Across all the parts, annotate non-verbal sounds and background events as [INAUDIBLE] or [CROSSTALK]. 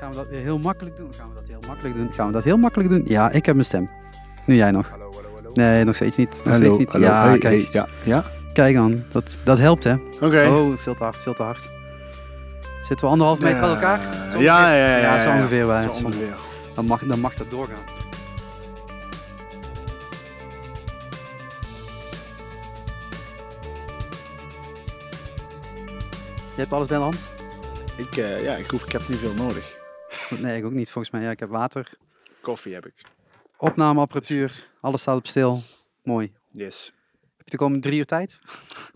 Gaan we dat heel makkelijk doen? Gaan we dat heel makkelijk doen? Gaan we dat heel makkelijk doen? Ja, ik heb mijn stem. Nu jij nog. Hallo, hallo, hallo. Nee, nog steeds niet. Nog Hallo, steeds niet. hallo. Ja, Hey, kijk. hey, ja, ja. Kijk aan. Dat, dat helpt, hè? Oké. Oh, veel te hard, veel te hard. Zitten we anderhalf meter uit elkaar? Zo Ja, ja, ja. ja, Ja, zo ongeveer zo ongeveer. Dan mag, dan mag dat doorgaan. Je hebt alles bij de hand? Ik, eh, ja, ik, hoef, ik heb niet veel nodig. [LAUGHS] Nee, ik ook niet volgens mij. Ja, ik heb water, Koffie heb ik. opnameapparatuur, alles staat op stil. Mooi. Yes. Heb je de komende drie uur tijd?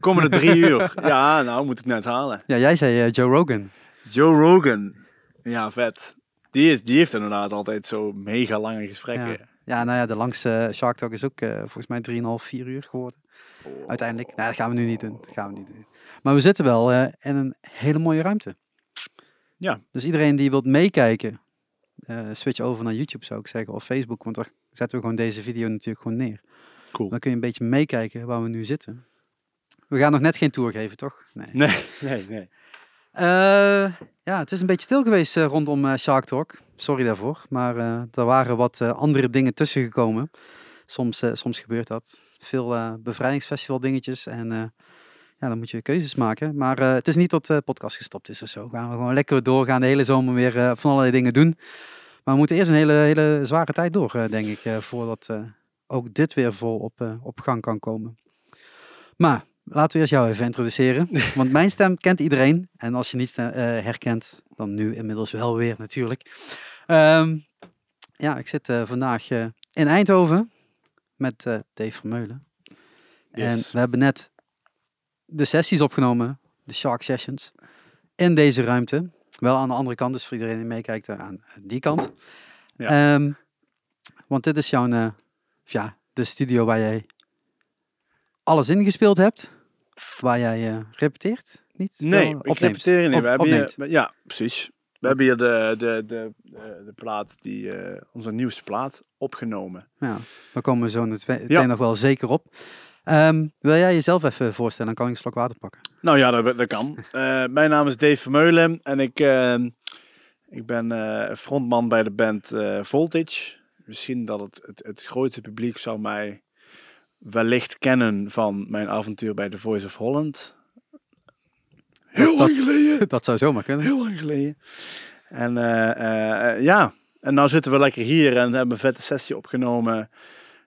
Komende drie [LAUGHS] uur. Ja, nou moet ik net halen. Ja, jij zei eh, Joe Rogan. Joe Rogan. Ja, vet. Die, is, die heeft inderdaad altijd zo mega lange gesprekken. Ja. Ja, nou ja, de langste Shark Talk is ook eh, volgens mij 3,5, 4 uur geworden. Oh. Uiteindelijk. Nou, dat gaan we nu niet doen. Dat gaan we niet doen. Maar we zitten wel eh, in een hele mooie ruimte. Ja. Dus iedereen die wilt meekijken, eh, switch over naar YouTube zou ik zeggen, of Facebook. Want daar zetten we gewoon deze video natuurlijk gewoon neer. Cool. Dan kun je een beetje meekijken waar we nu zitten. We gaan nog net geen tour geven, toch? Nee. Nee, [LAUGHS] nee, nee. Eh, ja, het is een beetje stil geweest eh, rondom Shark Talk. Sorry daarvoor. Maar er waren wat andere dingen tussen gekomen. Soms, soms gebeurt dat. Veel bevrijdingsfestival dingetjes. En ja, dan moet je keuzes maken. Maar eh, het is niet tot de podcast gestopt is of zo. We gaan gewoon lekker doorgaan. De hele zomer weer eh, van allerlei dingen doen. Maar we moeten eerst een hele, hele zware tijd door, eh, denk ik. eh, voordat eh, ook dit weer vol op, eh, op gang kan komen. Maar laten we eerst jou even introduceren. [LAUGHS] Want mijn stem kent iedereen. En als je niet eh, herkent, dan nu inmiddels wel weer natuurlijk. Ehm, ja, ik zit eh, vandaag eh, in Eindhoven met eh, Dave Vermeulen. En Yes. we hebben net de sessies opgenomen, de Shark Sessions, in deze ruimte. Wel aan de andere kant, dus voor iedereen die meekijkt, eh, aan die kant. Ja. Ehm, want dit is jouw, eh, ja, de studio waar jij alles ingespeeld hebt. Waar jij eh, repeteert, niet? Nee, Wel ik repeteer niet. Op- we hebben hier, ja, precies. We hebben hier de, de, de, de, de plaat, die, onze nieuwste plaat, opgenomen. Ja, daar komen we zo meteen Ja. nog wel zeker op. Ehm, wil jij jezelf even voorstellen? Dan kan ik een slok water pakken. Nou ja, dat, dat kan. [LAUGHS] Eh, mijn naam is Dave Vermeulen en ik, eh, ik ben eh, frontman bij de band eh, Voltage. Misschien dat het, het, het grootste publiek zou mij wellicht kennen van mijn avontuur bij The Voice of Holland. Heel Dat- lang geleden. [LAUGHS] Dat zou zomaar kunnen. Heel lang geleden. En eh, eh, eh, ja, en nou zitten we lekker hier en hebben een vette sessie opgenomen.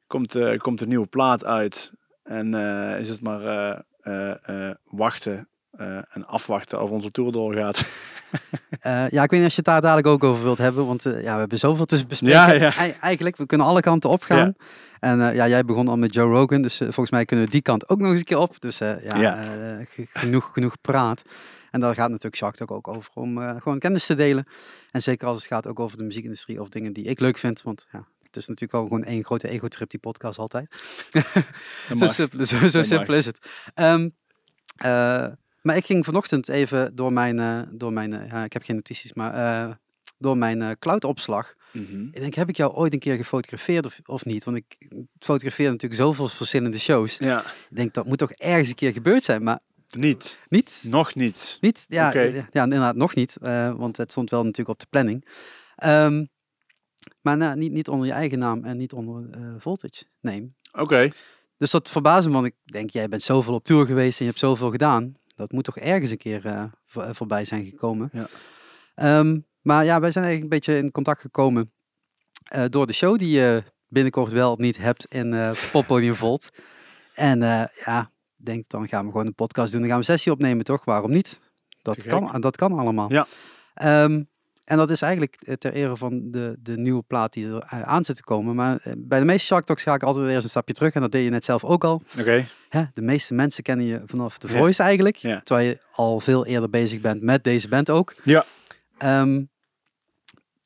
Komt, eh, komt een nieuwe plaat uit. En eh, is het maar eh, eh, wachten en afwachten of onze tour doorgaat. [LAUGHS] Ja, ik weet niet als je het daar dadelijk ook over wilt hebben, want ja, we hebben zoveel te bespreken. Ja, ja. Ei- eigenlijk, we kunnen alle kanten opgaan. En eh, ja, jij begon al met Joe Rogan, dus volgens mij kunnen we die kant ook nog eens een keer op. Dus ja, Ja. ge- genoeg, genoeg praat. En daar gaat natuurlijk Talk ook over, om gewoon kennis te delen. En zeker als het gaat ook over de muziekindustrie of dingen die ik leuk vind, want ja, het is natuurlijk wel gewoon één grote ego-trip, die podcast altijd. [LAUGHS] Zo simpel, zo, simpel is het. Ehm, eh, maar ik ging vanochtend even door mijn, eh, door mijn eh, ik heb geen notities, maar door mijn cloud-opslag. Mhm. Ik denk, heb ik jou ooit een keer gefotografeerd of, of niet? Want ik fotografeer natuurlijk zoveel verschillende shows. Ja, Ik denk, dat moet toch ergens een keer gebeurd zijn, maar niet. niet. Nog niet. Niet? Ja, eh, ja inderdaad, nog niet. want het stond wel natuurlijk op de planning. Ehm, maar nou, niet, niet onder je eigen naam en niet onder eh, Voltage name. Oké. Dus dat verbaasde me, want ik denk, jij bent zoveel op tour geweest en je hebt zoveel gedaan. Dat moet toch ergens een keer eh, voor- voorbij zijn gekomen. Ja. Ehm, maar ja, wij zijn eigenlijk een beetje in contact gekomen eh, door de show die je binnenkort wel of niet hebt in eh Poppodium Volt. [LAUGHS] En eh, ja, ik denk dan gaan we gewoon een podcast doen. Dan gaan we een sessie opnemen, toch? Waarom niet? Dat, kan, dat kan allemaal. Ja. Ehm, en dat is eigenlijk eh, ter ere van de, de nieuwe plaat die er eh, aan zit te komen. Maar eh, bij de meeste Shark Talks ga ik altijd eerst een stapje terug. En dat deed je net zelf ook al. Oké. Hè, de meeste mensen kennen je vanaf de Ja. Voice eigenlijk. Ja. Terwijl je al veel eerder bezig bent met deze band ook. Ja. Ehm,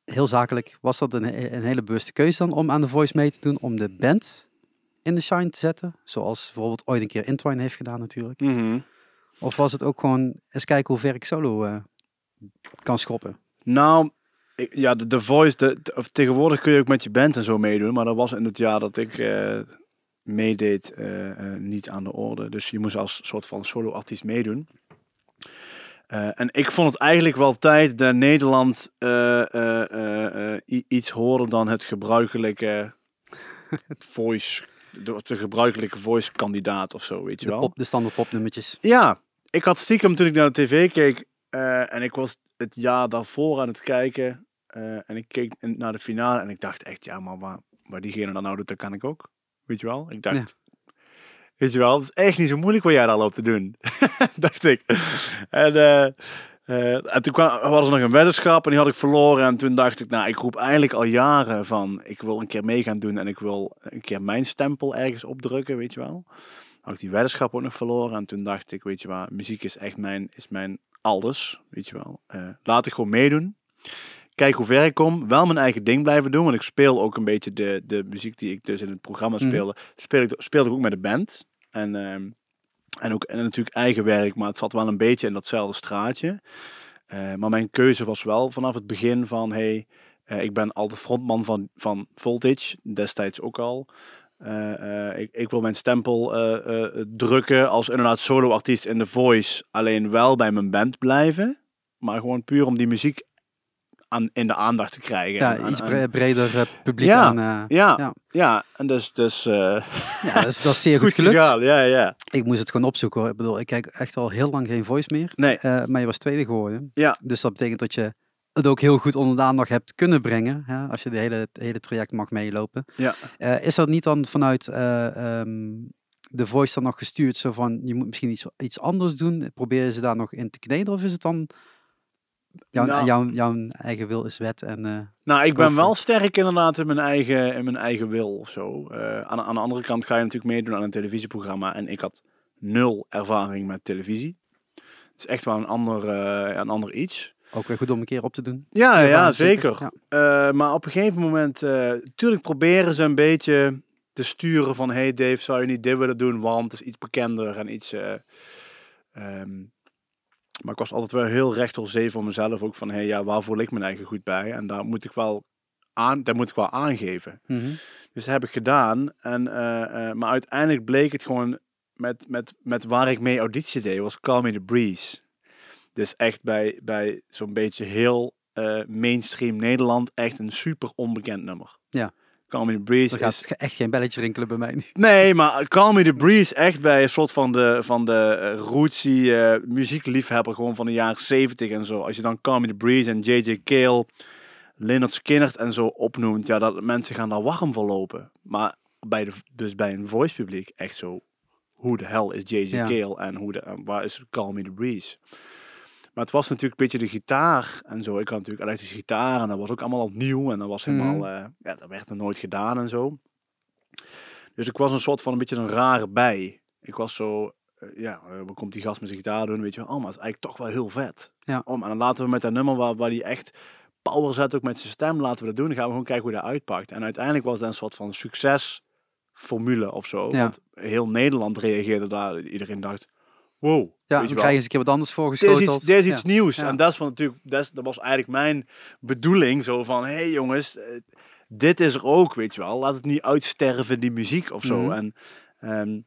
heel zakelijk was dat een, een hele bewuste keuze dan om aan de Voice mee te doen. Om de band in de shine te zetten. Zoals bijvoorbeeld ooit een keer Intwine heeft gedaan natuurlijk. Mhm. Of was het ook gewoon eens kijken hoe ver ik solo kan schoppen. Nou, ik- ja, de, de Voice, de, de- of tegenwoordig kun je ook met je band en zo meedoen, maar dat was in het jaar dat ik eh, meedeed eh, eh, niet aan de orde. Dus je moest als soort van solo-artiest meedoen. En ik vond het eigenlijk wel tijd dat Nederland iets hoorde dan het gebruikelijke [LAUGHS] voice, de, de gebruikelijke voice kandidaat of zo, weet je De, wel. pop, de standaard popnummertjes. Ja, ik had stiekem toen ik naar de tv keek en ik was het jaar daarvoor aan het kijken eh, en ik keek naar de finale en ik dacht echt, ja, maar waar, waar diegene dan nou doet, dat kan ik ook. Weet je wel? Ik dacht, Ja. weet je wel, het is echt niet zo moeilijk wat jij daar loopt te doen. [LAUGHS] dacht ik. En, eh, eh, en toen kwam, was er nog een weddenschap en die had ik verloren en toen dacht ik, nou, ik roep eigenlijk al jaren van, ik wil een keer mee gaan doen en ik wil een keer mijn stempel ergens opdrukken, weet je wel had ik die weddenschap ook nog verloren. En toen dacht ik, weet je waar, muziek is echt mijn, is mijn alles, weet je wel. Eh, laat ik gewoon meedoen. Kijk hoe ver ik kom. Wel mijn eigen ding blijven doen. Want ik speel ook een beetje de, de muziek die ik dus in het programma Mhm. speelde. Speel ik, speelde ik ook met de band. En, ehm, en ook en natuurlijk eigen werk. Maar het zat wel een beetje in datzelfde straatje. Eh, maar mijn keuze was wel vanaf het begin van... Hey, eh, ik ben al de frontman van, van Voltage. Destijds ook al. Eh, eh, ik, ik wil mijn stempel eh, drukken als inderdaad solo-artiest in The Voice. Alleen wel bij mijn band blijven. Maar gewoon puur om die muziek aan, in de aandacht te krijgen. Ja, En- iets en- breder publiek Ja, aan. ja, ja. ja. en dus, dus [LAUGHS] ja, dat is, dat is zeer [LAUGHS] goed, goed gelukt. gegaan. Ja, ja. Ik moest het gewoon opzoeken hoor. Ik bedoel, ik kijk echt al heel lang geen voice meer. Nee, maar je was tweede geworden. Ja. Dus dat betekent dat je het ook heel goed onder de aandacht hebt kunnen brengen. Hè, als je de hele, het hele traject mag meelopen. Ja. Eh, is dat niet dan vanuit eh, ehm, de voice dan nog gestuurd? Zo van, je moet misschien iets, iets anders doen. Probeer je ze daar nog in te kneden? Of is het dan... Jouw, Nou. jouw, jouw eigen wil is wet en... eh, Nou, ik ben wel sterk inderdaad in mijn eigen, in mijn eigen wil of zo. Aan, aan de andere kant ga je natuurlijk meedoen aan een televisieprogramma. En ik had nul ervaring met televisie. Het is echt wel een ander, een ander iets. Ook weer goed om een keer op te doen. Ja, ja, zeker. Ja. Eh, maar op een gegeven moment, tuurlijk proberen ze een beetje te sturen van... Hey Dave, zou je niet dit willen doen? Want het is iets bekender en iets... eh, ehm, maar ik was altijd wel heel recht door zee voor mezelf. Ook van, hey, ja, waar voel ik mijn eigen goed bij? En daar moet ik wel, aan, daar moet ik wel aangeven. Mhm. Dus dat heb ik gedaan. En, maar uiteindelijk bleek het gewoon met, met, met waar ik mee auditie deed, was Call Me The Breeze. Dus echt bij, bij zo'n beetje heel eh, mainstream Nederland echt een super onbekend nummer. Ja. Call Me The Breeze is... gaat echt geen belletje rinkelen bij mij. Nee, maar Call Me The Breeze echt bij een soort van de, van de eh, rootsy eh, muziekliefhebber gewoon van de jaren 70 en zo. Als je dan Call Me The Breeze en J.J. Cale, Leonard Skinner en zo opnoemt, ja, dat mensen gaan daar warm voor lopen. Maar bij de, dus bij een voice publiek echt zo, hoe de hel is J.J. Ja. Cale en hoe de, waar is Call Me The Breeze? Maar het was natuurlijk een beetje de gitaar en zo. Ik had natuurlijk elektrische gitaar en dat was ook allemaal opnieuw. En dat was helemaal, Mhm. eh, ja, dat werd er nooit gedaan en zo. Dus ik was een soort van een beetje een rare bij. Ik was zo, eh, ja, wat komt die gast met zijn gitaar doen? Weet je oh, maar het is eigenlijk toch wel heel vet. Ja. Oh, maar dan laten we met dat nummer waar, waar die echt power zet, ook met zijn stem, laten we dat doen. Dan gaan we gewoon kijken hoe dat uitpakt. En uiteindelijk was dat een soort van succesformule of zo. Ja. Want heel Nederland reageerde daar. Iedereen dacht, wow. Ja, dan krijg je eens een keer wat anders Dit is voorgeschoteld. iets, dit is iets Ja. nieuws. Ja. En dat is wat natuurlijk, dat, is- dat was eigenlijk mijn bedoeling. Zo van, hé hey jongens, eh, dit is er ook, weet je wel. Laat het niet uitsterven, die muziek of zo. Mhm. En, ehm,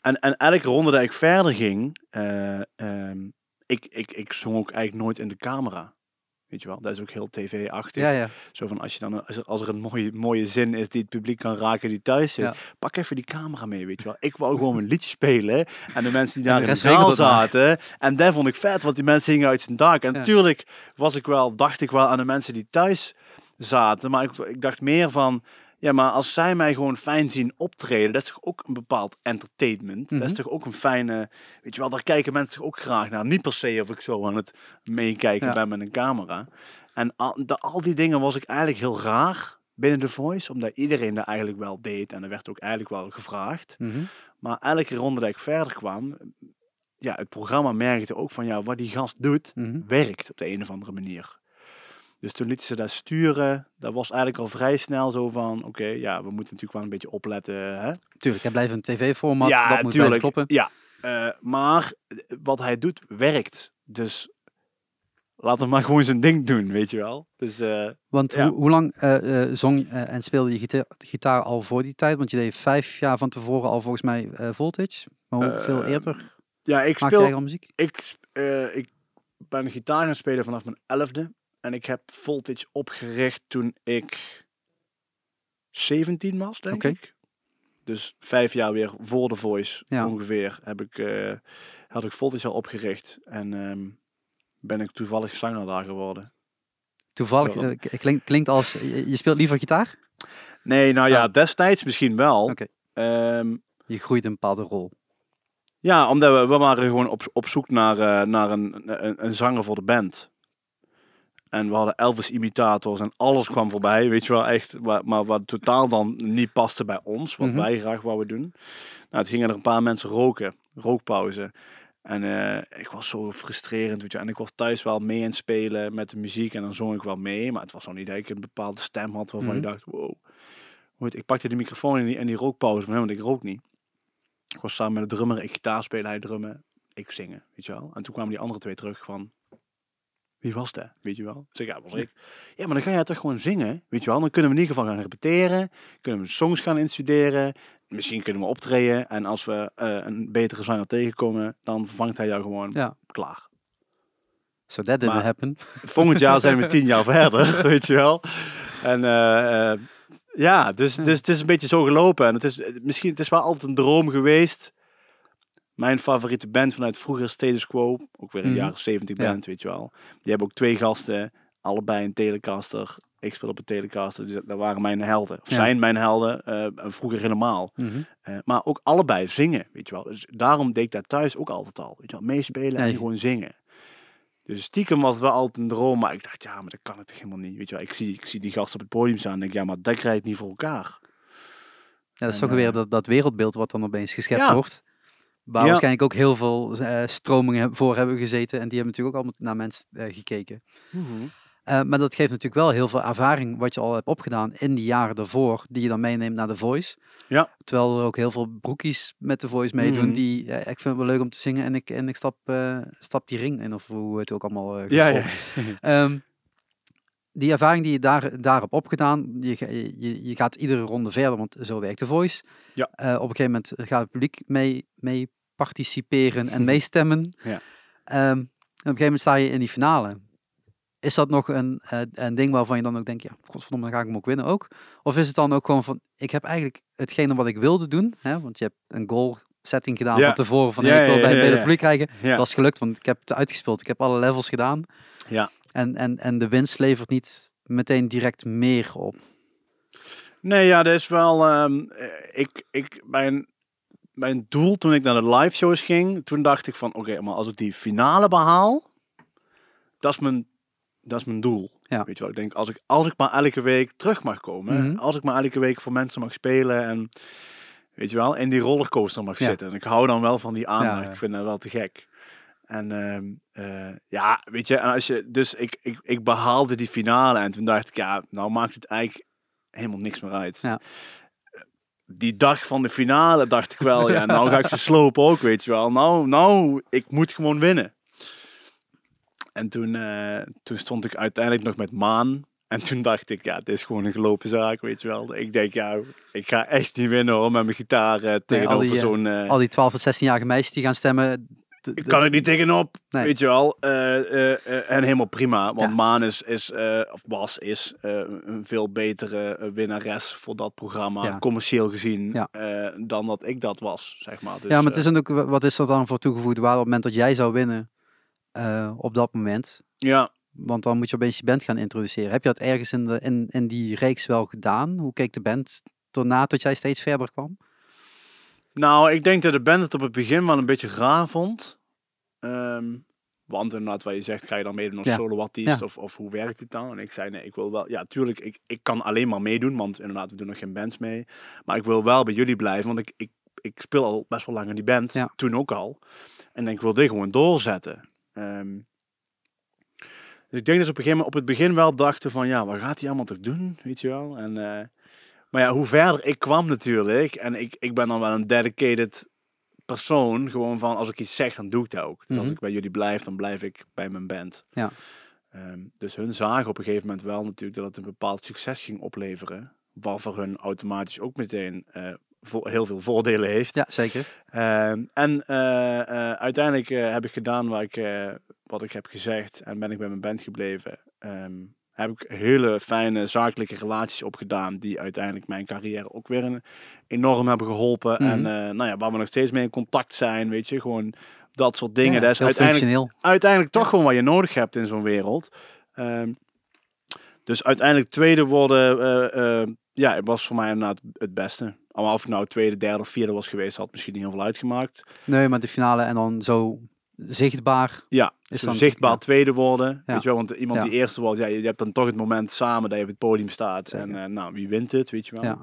en, en elke ronde dat ik verder ging, ehm, ik, ik, ik zong ook eigenlijk nooit in de camera. Weet je wel, dat is ook heel tv-achtig. Ja, ja. Zo van, als, je dan, als, er, als er een mooie, mooie zin is die het publiek kan raken die thuis zit, Ja. pak even die camera mee, weet je wel. Ik wou gewoon een liedje spelen en de mensen die daar de in de zaal maar. zaten. En dat vond ik vet, want die mensen hingen uit zijn dak. En natuurlijk was ik wel, dacht ik wel aan de mensen die thuis zaten, maar ik, ik dacht meer van, ja, maar als zij mij gewoon fijn zien optreden, dat is toch ook een bepaald entertainment. Dat is Mhm. toch ook een fijne, weet je wel, daar kijken mensen toch ook graag naar. Niet per se of ik zo aan het meekijken Ja. ben met een camera. En al, de, al die dingen was ik eigenlijk heel raar binnen The Voice, omdat iedereen dat eigenlijk wel deed en er werd ook eigenlijk wel gevraagd. Mhm. Maar elke ronde dat ik verder kwam, ja, het programma merkte ook van, ja, wat die gast doet, Mhm. werkt op de een of andere manier. Dus toen lieten ze dat sturen. Dat was eigenlijk al vrij snel zo van, oké, ja, we moeten natuurlijk wel een beetje opletten. Hè? Tuurlijk, hij blijft een tv-format. ja, dat moet tuurlijk. kloppen. Ja, eh, maar wat hij doet, werkt. Dus laat hem maar gewoon zijn ding doen, weet je wel. Dus eh, Want Ja. hoe, hoe lang eh, zong en speelde je gita- gitaar al voor die tijd? Want je deed vijf jaar van tevoren al volgens mij Voltage. Maar hoeveel eerder ja, ik maak je speel, eigen muziek? ik, ik ben gitaar gaan spelen vanaf mijn elfde. En ik heb Voltage opgericht toen ik 17 was, denk ik. Dus vijf jaar weer voor de Voice Ja. ongeveer heb ik, eh, had ik Voltage al opgericht. En ehm, ben ik toevallig zanger daar geworden. Toevallig, k- klinkt, klinkt als, je, je speelt liever gitaar? Nee, nou ja, Ah. destijds misschien wel. Oké. Ehm, Je groeit een bepaalde rol. Ja, omdat we, we waren gewoon op, op zoek naar, eh, naar een, een, een zanger voor de band. En we hadden Elvis-imitators en alles kwam voorbij, weet je wel, echt. Maar wat totaal dan niet paste bij ons, wat Mhm. wij graag wouden doen. Nou, toen gingen er een paar mensen roken, rookpauze. En eh, ik was zo frustrerend, weet je. En ik was thuis wel mee aan het spelen met de muziek en dan zong ik wel mee. Maar het was nog niet dat ik een bepaalde stem had waarvan Mhm. je dacht, wow. Goed, ik pakte de microfoon in die, in die rookpauze van hem, want ik rook niet. Ik was samen met de drummer, ik gitaar spelen, hij drummen, ik zingen, weet je wel. En toen kwamen die andere twee terug van, wie was dat, weet je wel? Zeg, ja, was ik. Ja, maar dan ga jij toch gewoon zingen, weet je wel. Dan kunnen we in ieder geval gaan repeteren, kunnen we songs gaan instuderen, misschien kunnen we optreden. En als we eh, een betere zanger tegenkomen, dan vervangt hij jou gewoon Ja. klaar. So that didn't Maar- happen. [LAUGHS] Volgend jaar zijn we tien jaar [LAUGHS] verder, weet je wel. En eh, eh, ja, dus, dus het is een beetje zo gelopen. En het is misschien, het is wel altijd een droom geweest. Mijn favoriete band vanuit vroeger, Status Quo, ook weer een Mhm. jaren 70 Ja. band, weet je wel. Die hebben ook twee gasten, allebei een Telecaster. Ik speel op een Telecaster, dus dat waren mijn helden. Of Ja. zijn mijn helden, eh, vroeger helemaal. Mhm. Eh, maar ook allebei zingen, weet je wel. Dus daarom deed ik dat thuis ook altijd al. Weet je wel, meespelen en gewoon zingen. Dus stiekem was het wel altijd een droom, maar ik dacht, ja, maar dat kan het toch helemaal niet. Weet je wel, ik zie, ik zie die gast op het podium staan en denk, ja, maar dat krijg niet voor elkaar. Ja, dat is En, toch weer eh, dat, dat wereldbeeld wat dan opeens geschept Ja. wordt. Waar Ja. waarschijnlijk ook heel veel eh, stromingen voor hebben gezeten. En die hebben natuurlijk ook allemaal naar mensen eh, gekeken. Eh, maar dat geeft natuurlijk wel heel veel ervaring wat je al hebt opgedaan in die jaren daarvoor. Die je dan meeneemt naar The Voice. Ja. Terwijl er ook heel veel broekies met The Voice meedoen. Mhm. Die, ik vind het wel leuk om te zingen. En ik, en ik stap, stap die ring in. Of hoe het ook allemaal Ja, ja. gevolgd. [LAUGHS] Die ervaring die je daar, daar hebt opgedaan, je, je, je gaat iedere ronde verder, want zo werkt de voice. Ja. Eh, op een gegeven moment gaat het publiek mee, mee participeren en [LAUGHS] meestemmen. Ja. Ehm, en op een gegeven moment sta je in die finale. Is dat nog een, eh, een ding waarvan je dan ook denkt, ja, godverdomme, dan ga ik hem ook winnen ook? Of is het dan ook gewoon van, ik heb eigenlijk hetgene wat ik wilde doen, hè, want je hebt een goal setting gedaan Ja. van tevoren, van Ja, hey, ik wil bij, ja. publiek krijgen. Ja. Dat is gelukt, want ik heb het uitgespeeld. Ik heb alle levels gedaan. Ja. En, en, en de winst levert niet meteen direct meer op. Nee, ja, dat is wel. ehm, eh, ik, ik, mijn, mijn doel toen ik naar de live shows ging, toen dacht ik van, oké, maar als ik die finale behaal, dat is mijn, dat is mijn doel. Ja. Weet je wel, ik denk, als ik, als ik maar elke week terug mag komen, Mhm. als ik maar elke week voor mensen mag spelen en, weet je wel, in die rollercoaster mag Ja. zitten. En ik hou dan wel van die aandacht, ja. ik vind dat wel te gek. En ehm, eh, ja, weet je, en als je, dus ik, ik, ik behaalde die finale en toen dacht ik, ja, nou maakt het eigenlijk helemaal niks meer uit. Ja. Die dag van de finale dacht ik wel, ja, nou ga ik ze [LAUGHS] slopen ook, weet je wel. Nou, nou, ik moet gewoon winnen. En toen, eh, toen stond ik uiteindelijk nog met Maan. En toen dacht ik, ja, dit is gewoon een gelopen zaak, weet je wel. Ik denk, ja, ik ga echt niet winnen hoor, met mijn gitaar eh, tegenover zo'n... Al die 12 tot 16-jarige meisjes die gaan stemmen. Ik kan er niet tegenop, Nee. weet je wel. Eh, eh, eh, en helemaal prima, want Ja. Maan is, is of was, is een veel betere winnares voor dat programma, Ja. commercieel gezien, Ja. dan dat ik dat was, zeg maar. Dus, ja, maar het is dan ook, wa- wat is er dan voor toegevoegde waarde op het moment dat jij zou winnen op dat moment? ja, Want dan moet je opeens je band gaan introduceren. Heb je dat ergens in, de, in, in die reeks wel gedaan? Hoe keek de band erna tot jij steeds verder kwam? Nou, ik denk dat de band het op het begin wel een beetje raar vond. Ehm, want inderdaad, wat je zegt, ga je dan meedoen als Ja. solo-artiest? Ja. Of, of hoe werkt het dan? En ik zei, nee, ik wil wel... Ja, tuurlijk, ik, ik kan alleen maar meedoen, want inderdaad, we doen nog geen bands mee. Maar ik wil wel bij jullie blijven, want ik, ik, ik speel al best wel lang in die band. Ja. Toen ook al. En ik wil dit gewoon doorzetten. Ehm, dus ik denk dat ze op een gegeven moment op het begin wel dachten van, ja, wat gaat hij allemaal toch doen? Weet je wel? En... eh, maar ja, hoe verder ik kwam natuurlijk, en ik, ik ben dan wel een dedicated persoon, gewoon van als ik iets zeg, dan doe ik dat ook. Dus als Mhm. ik bij jullie blijf, dan blijf ik bij mijn band. Ja. Ehm, dus hun zagen op een gegeven moment wel natuurlijk dat het een bepaald succes ging opleveren, wat voor hun automatisch ook meteen eh, heel veel voordelen heeft. Ja, zeker. Ehm, en eh, eh, uiteindelijk heb ik gedaan waar ik, wat ik heb gezegd en ben ik bij mijn band gebleven. Ehm, heb ik hele fijne zakelijke relaties opgedaan die uiteindelijk mijn carrière ook weer een, enorm hebben geholpen. En Mhm. eh, nou ja, waar we nog steeds mee in contact zijn, weet je, gewoon dat soort dingen. Ja, dat is uiteindelijk uiteindelijk toch gewoon wat je nodig hebt in zo'n wereld. Ehm, dus uiteindelijk tweede worden, eh, eh, ja, het was voor mij inderdaad het beste. Of ik nou tweede, derde of vierde was geweest, had misschien niet heel veel uitgemaakt. Nee, maar de finale en dan zo zichtbaar. Ja, Is dan- zichtbaar ja. tweede worden. Ja. Weet je wel, want iemand Ja. die eerste wordt, ja, je hebt dan toch het moment samen dat je op het podium staat. Zeker. En eh, nou, wie wint het, weet je wel. Ja.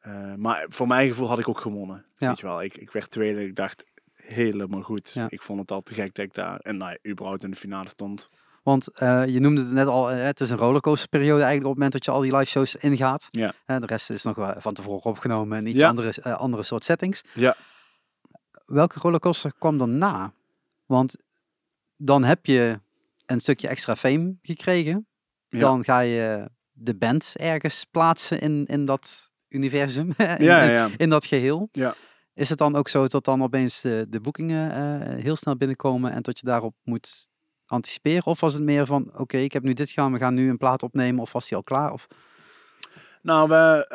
Eh, maar voor mijn gevoel had ik ook gewonnen. Ja. Weet je wel, ik, ik werd tweede en ik dacht helemaal goed. Ik vond het al te gek dat ik daar, en nou, überhaupt in de finale stond. Want eh, je noemde het net al, het is een rollercoasterperiode eigenlijk op het moment dat je al die live shows ingaat. Ja. De rest is nog wel van tevoren opgenomen en iets andere, andere soort settings. Ja. Welke rollercoaster kwam dan na? Want dan heb je een stukje extra fame gekregen. Ja. Dan ga je de band ergens plaatsen in, in dat universum, [LAUGHS] in, Ja, ja, in, dat geheel. Ja. Is het dan ook zo dat dan opeens de, de boekingen eh, heel snel binnenkomen en dat je daarop moet anticiperen? Of was het meer van, oké, ik heb nu dit gedaan, we gaan nu een plaat opnemen, of was die al klaar? Of, Nou, we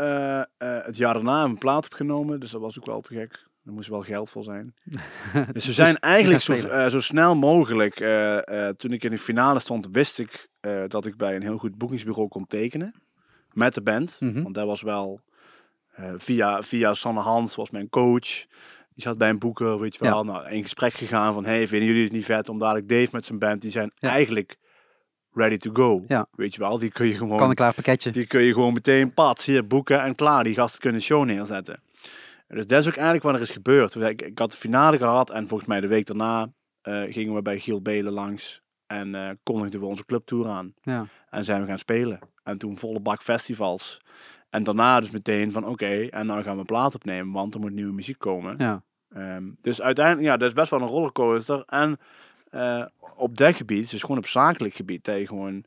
eh, het jaar daarna een plaat opgenomen, dus dat was ook wel te gek. Er moest wel geld voor zijn. [LAUGHS] Dus we zijn eigenlijk zo, eh, zo snel mogelijk, eh, eh, toen ik in de finale stond, wist ik dat ik bij een heel goed boekingsbureau kon tekenen. Met de band. Mhm. Want dat was wel via, via Sanne Hans, was mijn coach. Die zat bij een boeker, weet je Ja. wel, nou, in gesprek gegaan van, hey, vinden jullie het niet vet om dadelijk Dave met zijn band, die zijn Ja. eigenlijk ready to go. Ja. Weet je wel, die kun je gewoon kan een klaar pakketje? die kun je gewoon meteen pad hier boeken en klaar. Die gasten kunnen show neerzetten. Dus dat is ook eigenlijk wat er is gebeurd. Ik, ik had de finale gehad en volgens mij de week daarna eh, gingen we bij Giel Belen langs. En eh kondigden we onze clubtour aan. Ja. En zijn we gaan spelen. En toen volle bak festivals. En daarna dus meteen van oké, en dan gaan we een plaat opnemen, want er moet nieuwe muziek komen. Ja. Ehm, dus uiteindelijk, ja, dat is best wel een rollercoaster. En eh, op dat gebied, dus gewoon op zakelijk gebied, dat je gewoon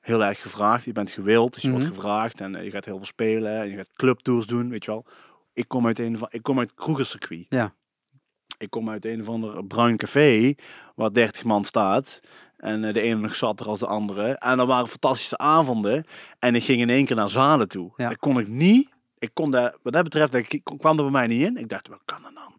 heel erg gevraagd. Je bent gewild, dus je wordt Mhm. gevraagd en je gaat heel veel spelen. En je gaat clubtours doen, weet je wel. Ik kom uit een van, ik kom uit het kroegerscircuit. Ja. Ik kom uit een of ander bruin café, waar 30 man staat. En eh, de ene nog zatter als de andere. En dat waren fantastische avonden. En ik ging in één keer naar zalen toe. Ja. Dat kon ik niet. Ik kon daar, wat dat betreft, ik ik kwam er bij mij niet in. Ik dacht, wat kan dat dan?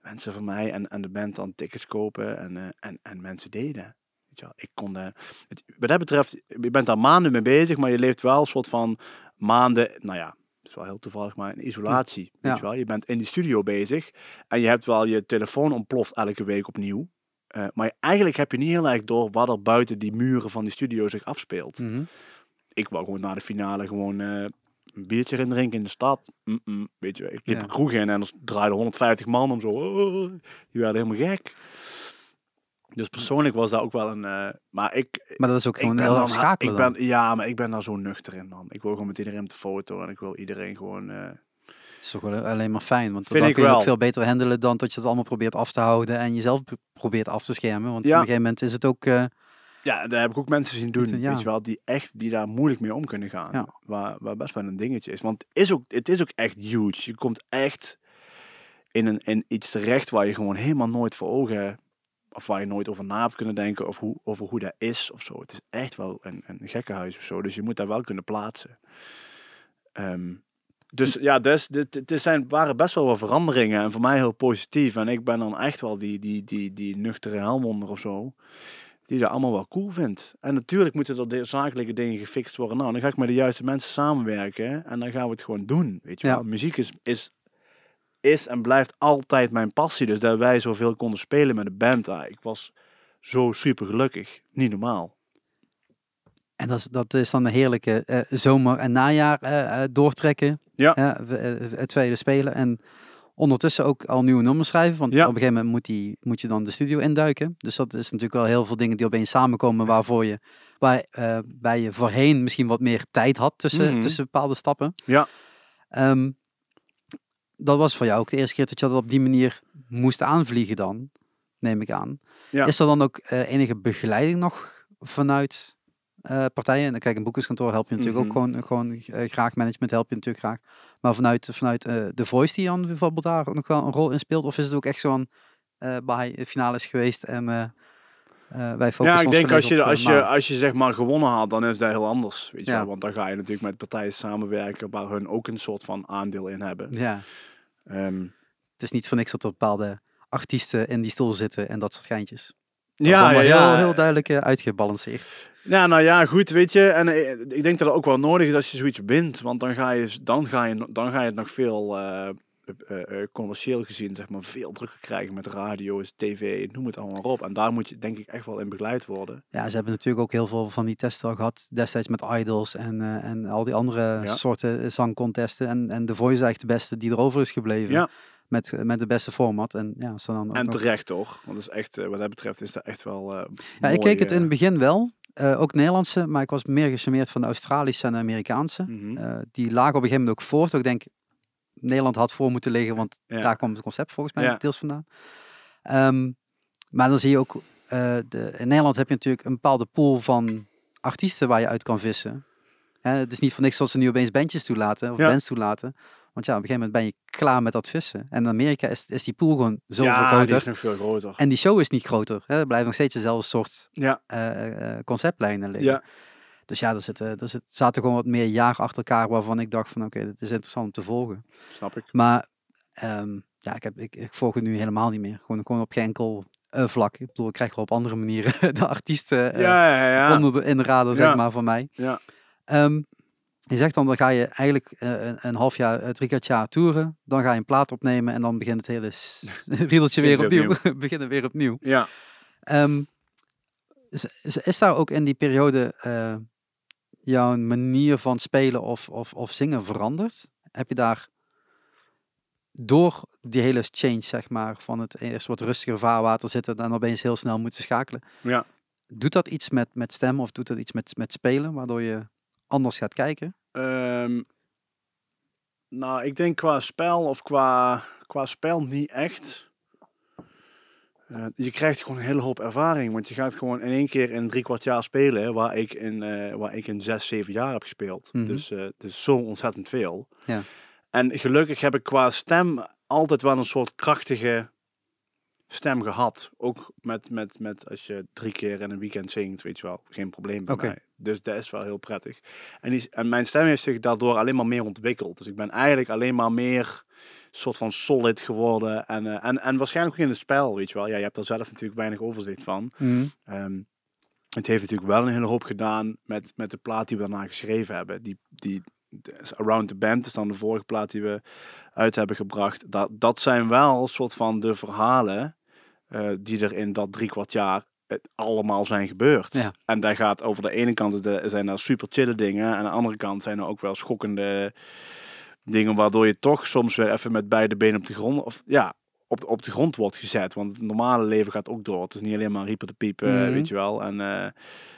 Mensen van mij en, en de band dan tickets kopen. En, eh, en, en mensen deden. Weet je wel, ik kon daar, het, wat dat betreft, je bent daar maanden mee bezig. Maar je leeft wel een soort van maanden, nou ja, is wel heel toevallig, maar in isolatie. Weet je wel, je bent in die studio bezig. En je hebt wel je telefoon ontploft elke week opnieuw. Eh, maar eigenlijk heb je niet heel erg door wat er buiten die muren van die studio zich afspeelt. Mhm. Ik wou gewoon na de finale gewoon eh, een biertje erin drinken in de stad. Weet je, ik liep Ja. een kroeg in en er draaiden 150 man om zo. oh, die werden helemaal gek. Dus persoonlijk was dat ook wel een. eh, maar ik. Maar dat is ook gewoon ben heel dan, erg schakelen ik dan. ben, ja, maar ik ben daar zo nuchter in, man. Ik wil gewoon met iedereen op de foto en ik wil iedereen gewoon. eh, is toch wel alleen maar fijn, want dan ik kun je ook veel beter handelen dan dat je het allemaal probeert af te houden en jezelf probeert af te schermen. Want Ja. op een gegeven moment is het ook, eh, Ja, daar heb ik ook mensen zien doen, ja. weet je wel, die echt, die daar moeilijk mee om kunnen gaan. Ja. Waar, waar best wel een dingetje is. Want het is ook, het is ook echt huge. Je komt echt in, een, in iets terecht waar je gewoon helemaal nooit voor ogen, of waar je nooit over na hebt kunnen denken, of hoe, over hoe dat is of zo. Het is echt wel een, een gekkenhuis of zo. Dus je moet daar wel kunnen plaatsen. Ehm, dus ja, dus, dit, dit zijn, waren best wel wat veranderingen en voor mij heel positief. En ik ben dan echt wel die, die, die, die nuchtere helmonder of zo die dat allemaal wel cool vindt. En natuurlijk moeten er de zakelijke dingen gefixt worden. Nou, dan ga ik met de juiste mensen samenwerken en dan gaan we het gewoon doen. Weet je Ja. wel, muziek is, is, is en blijft altijd mijn passie. Dus dat wij zoveel konden spelen met de band, ah, ik was zo super gelukkig. Niet normaal. en dat is, dat is dan een heerlijke eh, zomer- en najaar eh, eh, doortrekken. Ja. Het tweede spelen en ondertussen ook al nieuwe nummers schrijven. Want Ja. op een gegeven moment moet, die, moet je dan de studio induiken. Dus dat is natuurlijk wel heel veel dingen die opeens samenkomen waarvoor je, waar, bij je voorheen misschien wat meer tijd had tussen, Mhm. tussen bepaalde stappen. Ja. Ehm, dat was voor jou ook de eerste keer dat je dat op die manier moest aanvliegen dan, neem ik aan. Ja. Is er dan ook eh, enige begeleiding nog vanuit eh, partijen. En dan kijk, een boekerskantoor help je natuurlijk Mhm. ook gewoon, gewoon eh, graag. Management help je natuurlijk graag. Maar vanuit, vanuit The Voice die dan bijvoorbeeld daar ook nog wel een rol in speelt? Of is het ook echt zo'n bij de finale is geweest en eh, wij focussen Ja, ik denk als je, op de als, je, als je zeg maar gewonnen had, dan is dat heel anders. Weet je Ja. wel? Want dan ga je natuurlijk met partijen samenwerken waar hun ook een soort van aandeel in hebben. Ja, Ehm, het is niet voor niks dat er bepaalde artiesten in die stoel zitten en dat soort geintjes. Dat is ja, ja, ja. Heel, heel duidelijk eh, uitgebalanceerd. Ja, nou ja, goed, weet je. En eh, ik denk dat het ook wel nodig is als je zoiets wint. Want dan ga je, dan ga je, dan ga je het nog veel eh, eh, eh, commercieel gezien, zeg maar, veel drukker krijgen met radio, tv, noem het allemaal op. En daar moet je denk ik echt wel in begeleid worden. Ja, ze hebben natuurlijk ook heel veel van die testen al gehad. Destijds met Idols en, eh, en al die andere Ja. soorten zangcontesten. En, en The Voice is eigenlijk de beste die erover is gebleven. Ja. Met, met de beste format. En ja, ze dan En nog- terecht toch? Want dat is echt, wat dat betreft is dat echt wel. Ja, ik keek het in het begin wel. ook Nederlandse, maar ik was meer gecharmeerd van de Australische en de Amerikaanse. mhm. Die lagen op een gegeven moment ook voor. Toch ik denk, Nederland had voor moeten liggen, want Ja. daar kwam het concept volgens mij Ja. deels vandaan. Ehm, maar dan zie je ook, eh, de, in Nederland heb je natuurlijk een bepaalde pool van artiesten waar je uit kan vissen. Hè, het is niet voor niks dat ze nu opeens bandjes toelaten, of Ja. bands toelaten. Want ja, op een gegeven moment ben je klaar met dat vissen. En in Amerika is, is die pool gewoon zoveel ja, die groter. is nog veel groter. En die show is niet groter. Hè? Er blijft nog steeds dezelfde soort Ja, eh, eh, conceptlijnen liggen. ja. Dus ja, er, zitten, er zit, zaten gewoon wat meer jaar achter elkaar waarvan ik dacht van oké, dit is interessant om te volgen. snap ik. Maar ehm, ja, ik, heb, ik, ik volg het nu helemaal niet meer. Gewoon, gewoon op geen enkel eh, vlak. Ik bedoel, ik krijg wel op andere manieren [LAUGHS] de artiesten eh, ja, ja, ja. onder de, in de radar, zeg maar, van mij. Ja. Ehm, je zegt dan, dan ga je eigenlijk eh, een, een half jaar, drie kwart jaar toeren. Dan ga je een plaat opnemen en dan begint het hele [LAUGHS] [LAUGHS] riedeltje weer opnieuw. beginnen weer opnieuw. ja. Ehm, is, is, is daar ook in die periode jouw manier van spelen of, of, of zingen veranderd? Heb je daar door die hele change, zeg maar, van het eerst wat rustiger vaarwater zitten en opeens heel snel moeten schakelen. Ja. Doet dat iets met, met stem of doet dat iets met, met spelen, waardoor je anders gaat kijken? Ehm, nou, ik denk qua spel of qua, qua spel niet echt. Eh, je krijgt gewoon een hele hoop ervaring. Want je gaat gewoon in één keer in drie kwart jaar spelen. Waar ik in, eh, waar ik in zes, zeven jaar heb gespeeld. Mhm. Dus, eh, dus zo ontzettend veel. Ja. En gelukkig heb ik qua stem altijd wel een soort krachtige stem gehad. Ook met, met, met als je drie keer in een weekend zingt, weet je wel, geen probleem bij mij. Dus dat is wel heel prettig. En, die, en mijn stem heeft zich daardoor alleen maar meer ontwikkeld. Dus ik ben eigenlijk alleen maar meer soort van solid geworden. En, eh, en, en waarschijnlijk ook in het spel, weet je wel. Ja, je hebt er zelf natuurlijk weinig overzicht van. Ehm, het heeft natuurlijk wel een hele hoop gedaan met, met de plaat die we daarna geschreven hebben. Die, die Around the Band is dan de vorige plaat die we uit hebben gebracht. Dat, dat zijn wel een soort van de verhalen eh, die er in dat drie kwart jaar allemaal zijn gebeurd. Ja. En daar gaat over de ene kant zijn er super chille dingen. En aan de andere kant zijn er ook wel schokkende dingen waardoor je toch soms weer even met beide benen op de grond. Of ja, op, op de grond wordt gezet. Want het normale leven gaat ook door. Het is niet alleen maar riepen de piepen, Mhm. weet je wel. En eh,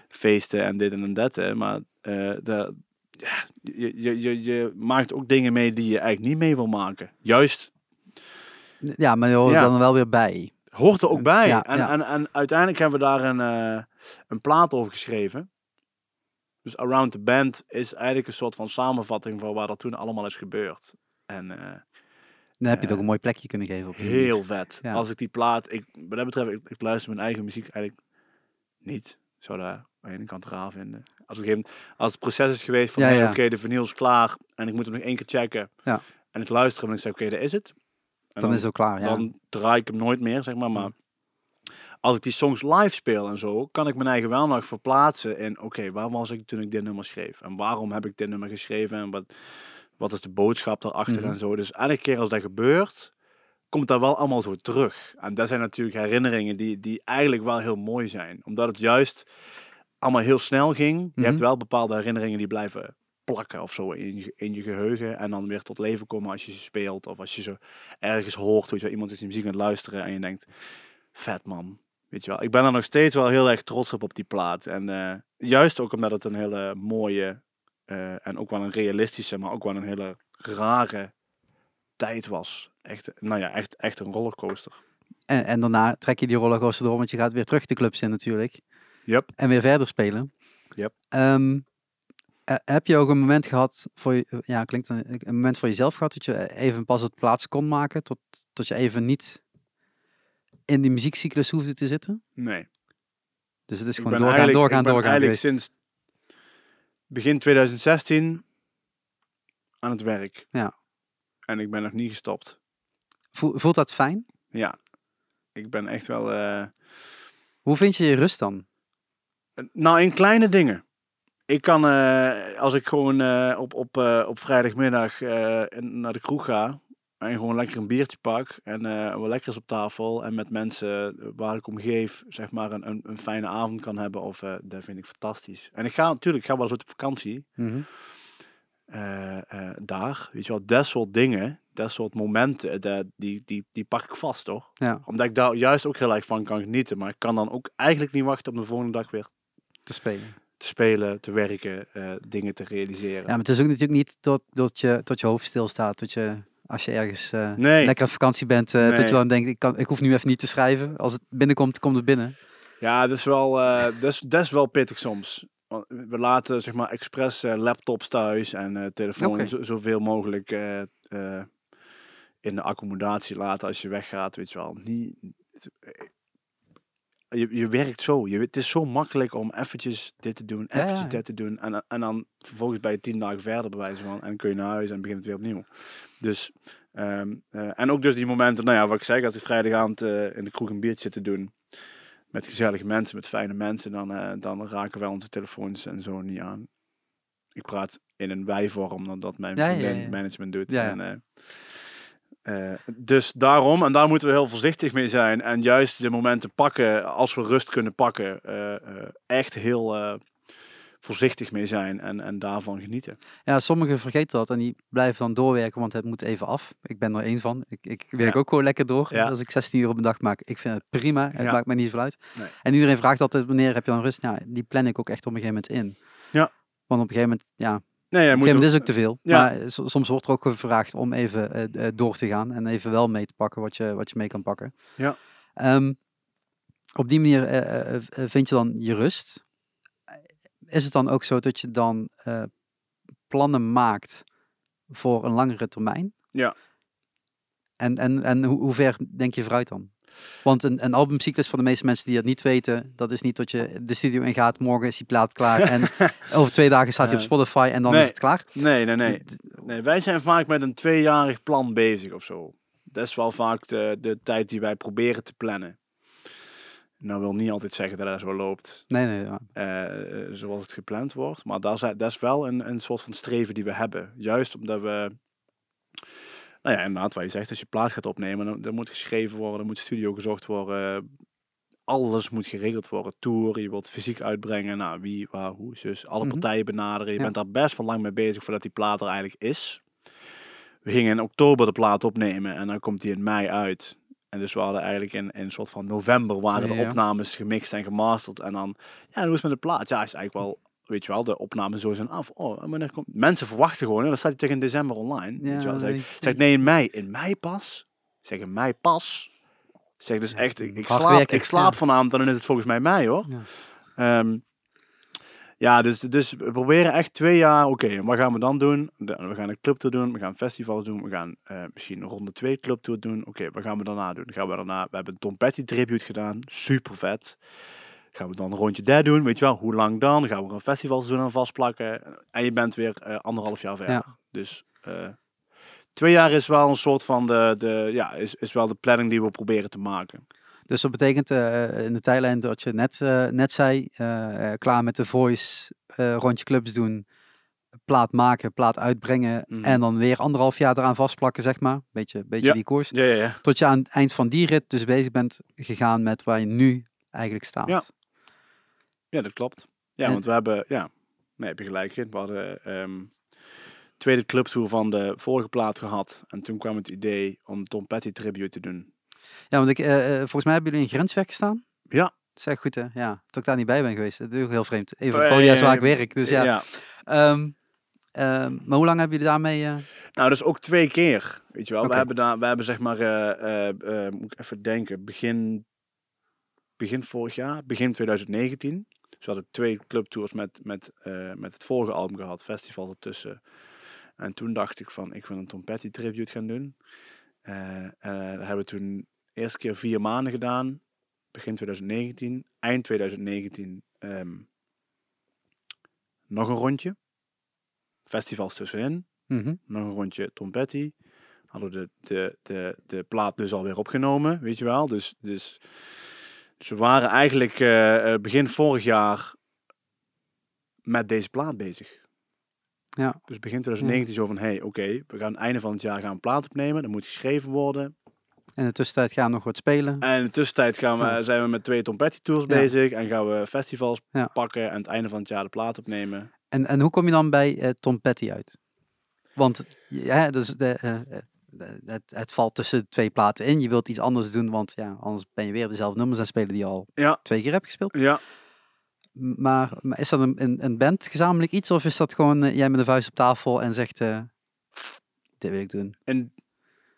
feesten en dit en dat. Hè. Maar eh, de, ja, je, je, je, je maakt ook dingen mee die je eigenlijk niet mee wil maken. Juist, Ja, maar je hoort Ja. er dan wel weer bij. hoort er ook bij. Ja, en. En, en uiteindelijk hebben we daar een, eh, een plaat over geschreven. Dus Around the Band is eigenlijk een soort van samenvatting van waar dat toen allemaal is gebeurd. En eh, Dan heb je het Eh, ook een mooi plekje kunnen geven. Op manier. heel vet. Ja. Als ik die plaat, ik, wat dat betreft, ik, ik luister mijn eigen muziek eigenlijk niet. Ik zou daar aan de ene kant raar vinden. Als, moment- als het proces is geweest van, Ja, hey, ja. oké, de vinyl is klaar en ik moet hem nog één keer checken. Ja. En ik luister hem en ik zeg, oké, dat is het. En Dan is het ook klaar, ja. dan draai ik hem nooit meer, zeg maar. Maar als ik die songs live speel en zo, kan ik mijn eigen wel nog verplaatsen in, oké, waar was ik toen ik dit nummer schreef? En waarom heb ik dit nummer geschreven? En wat, wat is de boodschap daarachter Mhm. en zo? Dus elke keer als dat gebeurt, komt dat wel allemaal zo terug. En dat zijn natuurlijk herinneringen die, die eigenlijk wel heel mooi zijn. Omdat het juist allemaal heel snel ging. Je Mhm. hebt wel bepaalde herinneringen die blijven plakken of zo in je, in je geheugen. En dan weer tot leven komen als je ze speelt. Of als je ze ergens hoort. Weet je wel, iemand is die muziek aan het luisteren en je denkt, vet man. Weet je wel, ik ben er nog steeds wel heel erg trots op op die plaat. En eh, juist ook omdat het een hele mooie eh, en ook wel een realistische, maar ook wel een hele rare tijd was. Echt, nou ja, echt, echt een rollercoaster. En, en daarna trek je die rollercoaster door, want je gaat weer terug de clubs in natuurlijk. Yep. En weer verder spelen. Yep. Ehm, eh, heb je ook een moment gehad voor je, ja, klinkt een, een moment voor jezelf gehad dat je even pas op plaats kon maken, tot, tot je even niet in die muziekcyclus hoefde te zitten? Nee. Dus het is gewoon doorgaan, doorgaan, ik ben doorgaan eigenlijk geweest. sinds begin 2016 aan het werk. Ja. En ik ben nog niet gestopt. Voel- voelt dat fijn? Ja. Ik ben echt wel... eh, Hoe vind je je rust dan? Nou, in kleine dingen. Ik kan, eh, als ik gewoon eh, op, op, op vrijdagmiddag naar de kroeg ga en gewoon lekker een biertje pak en eh wat lekkers op tafel en met mensen waar ik om geef, zeg maar, een, een, een fijne avond kan hebben, of, eh, dat vind ik fantastisch. En ik ga natuurlijk, ik ga wel eens op vakantie eh, eh, daar, weet je wel, dat soort dingen, dat soort momenten, dat, die, die, die pak ik vast, toch? Ja, Omdat ik daar juist ook heel erg van kan genieten, maar ik kan dan ook eigenlijk niet wachten om de volgende dag weer te spelen. te spelen, te werken, eh, dingen te realiseren. Ja, maar het is ook natuurlijk niet tot, tot, je, tot je hoofd stilstaat, tot je, als je ergens eh, nee, lekker op vakantie bent, eh, dat je dan denkt, ik, kan, ik hoef nu even niet te schrijven. Als het binnenkomt, komt het binnen. ja, dat is wel, eh, [LAUGHS] dat is, dat is wel pittig soms. Want We laten zeg maar expres laptops thuis en telefoon zo, zoveel mogelijk in de accommodatie laten als je weggaat, weet je wel. Niet, je, je werkt zo. Je, het is zo makkelijk om eventjes dit te doen, eventjes ja. dit te doen. En, en dan vervolgens ben je tien dagen verder bij wijze van. En kun je naar huis en begint het weer opnieuw. Dus, ehm, eh, en ook dus die momenten, nou ja, wat ik zeg, als ik vrijdagavond eh, in de kroeg een biertje zit te doen. Met gezellige mensen, met fijne mensen, dan, eh, dan raken wij onze telefoons en zo niet aan. Ik praat in een wij-vorm, dan dat mijn Ja, vriendin management doet. En, eh, dus daarom, en daar moeten we heel voorzichtig mee zijn. En juist de momenten pakken, als we rust kunnen pakken, eh, eh, echt heel voorzichtig mee zijn en, en daarvan genieten. Ja, sommigen vergeten dat en die blijven dan doorwerken, want het moet even af. Ik ben er één van. Ik, ik werk Ja. ook gewoon lekker door. Ja. Als ik 16 uur op een dag maak, ik vind het prima. Het Ja. maakt mij niet veel uit. Nee. En iedereen vraagt altijd, wanneer heb je dan rust? Nou, die plan ik ook echt op een gegeven moment in. Ja. Want op een gegeven moment, ja, Nee, moet moment ook- is ook te veel. Ja. Maar so- soms wordt er ook gevraagd om even eh, eh, door te gaan en even wel mee te pakken wat je, wat je mee kan pakken. Ja. Ehm, op die manier eh, vind je dan je rust. Is het dan ook zo dat je dan plannen maakt voor een langere termijn? Ja. En, en, en hoe, hoe ver denk je vooruit dan? Want een, een albumcyclus voor de meeste mensen die dat niet weten, dat is niet dat je de studio ingaat, morgen is die plaat klaar en [LAUGHS] over twee dagen staat hij op. Spotify en dan Nee. is het klaar. Nee, nee, nee. nee. Wij zijn vaak met een tweejarig plan bezig of zo. Dat is wel vaak de, de tijd die wij proberen te plannen. Nou wil niet altijd zeggen dat dat zo loopt Nee, nee, ja. eh, eh, zoals het gepland wordt. Maar daar zijn, dat is wel een, een soort van streven die we hebben. Juist omdat we... Nou ja, inderdaad, wat je zegt, als je plaat gaat opnemen, dan, dan moet geschreven worden, dan moet studio gezocht worden. Alles moet geregeld worden. Tour, je wilt fysiek uitbrengen. Nou, wie, waar, hoe, dus alle Mhm. partijen benaderen. Je Ja. bent daar best wel lang mee bezig voordat die plaat er eigenlijk is. We gingen in oktober de plaat opnemen en dan komt die in mei uit. En dus we hadden eigenlijk in, in een soort van november waren de Ja. opnames gemixt en gemasterd. En dan, ja, hoe is het met de plaat? Ja, is eigenlijk wel, weet je wel, de opnames zo zijn af. Oh, en wanneer komt... Mensen verwachten gewoon, hè, dan staat hij tegen in december online. weet je wel. Ja, Zeg, ik- nee, in mei. In mei pas? Zeg, in mei pas? Zeg, dus echt, ik, ik slaap, werken, ik slaap ja. vanavond en dan is het volgens mij mei, hoor. Ja. Ehm, ja, dus, dus we proberen echt twee jaar, oké, wat gaan we dan doen? We gaan een clubtour doen, we gaan festivals doen, we gaan eh, misschien een ronde twee clubtour doen. Oké, wat gaan we daarna doen? Gaan we daarna, we hebben een Tom Petty tribute gedaan, super vet. Gaan we dan een rondje daar doen, weet je wel, hoe lang dan? Gaan we een festivals doen en vastplakken? En je bent weer eh, anderhalf jaar verder. Ja. Dus eh, twee jaar is wel een soort van de, de ja, is, is wel de planning die we proberen te maken. Dus dat betekent eh, in de tijdlijn dat je net, net zei, klaar met de voice, rondje clubs doen, plaat maken, plaat uitbrengen Mhm. en dan weer anderhalf jaar eraan vastplakken, zeg maar. Beetje, beetje Ja. die koers. Ja, ja, ja. Tot je aan het eind van die rit dus bezig bent gegaan met waar je nu eigenlijk staat. Ja. Dat klopt. Ja, En- want we hebben, ja, nee, heb je gelijk in. We hadden ehm tweede clubtour van de vorige plaat gehad. En toen kwam het idee om Tom Petty tribute te doen. Ja, want ik, eh, eh, volgens mij hebben jullie in Grenswerk gestaan. Ja. Dat is echt goed, hè? Ja, dat ik daar niet bij ben geweest. Dat is ook heel vreemd. Even Eh, op podia's waar ik eh, werk. Dus ja. ja. Ehm, ehm, maar hoe lang hebben jullie daarmee... eh, Nou, dus ook twee keer. Weet je wel, we hebben daar, we hebben zeg maar, eh, eh, eh, moet ik even denken, begin, begin vorig jaar, begin 2019. Ze hadden twee clubtours met, met, eh, met het vorige album gehad, festival ertussen. En toen dacht ik van, ik wil een Tom Petty tribute gaan doen. Eh, en dat hebben we toen eerste keer vier maanden gedaan. Begin 2019. Eind 2019 ehm, nog een rondje. Festivals tussenin. Mhm. Nog een rondje Tom Petty. Hadden we de, de, de, de plaat dus alweer opgenomen, weet je wel. Dus, dus, dus we waren eigenlijk eh, eh, begin vorig jaar met deze plaat bezig. Ja. Dus begin 2019 zo van, hey, oké, we gaan einde van het jaar gaan een plaat opnemen. Dat moet geschreven worden. En in de tussentijd gaan we nog wat spelen. En in de tussentijd gaan we, Ja. zijn we met twee Tom Petty tours Ja. bezig. En gaan we festivals pakken. En aan het einde van het jaar de plaat opnemen. En, en hoe kom je dan bij eh, Tom Petty uit? Want ja, dus de, de- het, het valt tussen de twee platen in. Je wilt iets anders doen, want ja, anders ben je weer dezelfde nummers aan spelen die je al Ja. twee keer hebt gespeeld. Ja, Maar, maar is dat een, een, een band gezamenlijk iets? Of is dat gewoon eh, jij met de vuist op tafel en zegt, eh, dit wil ik doen? in,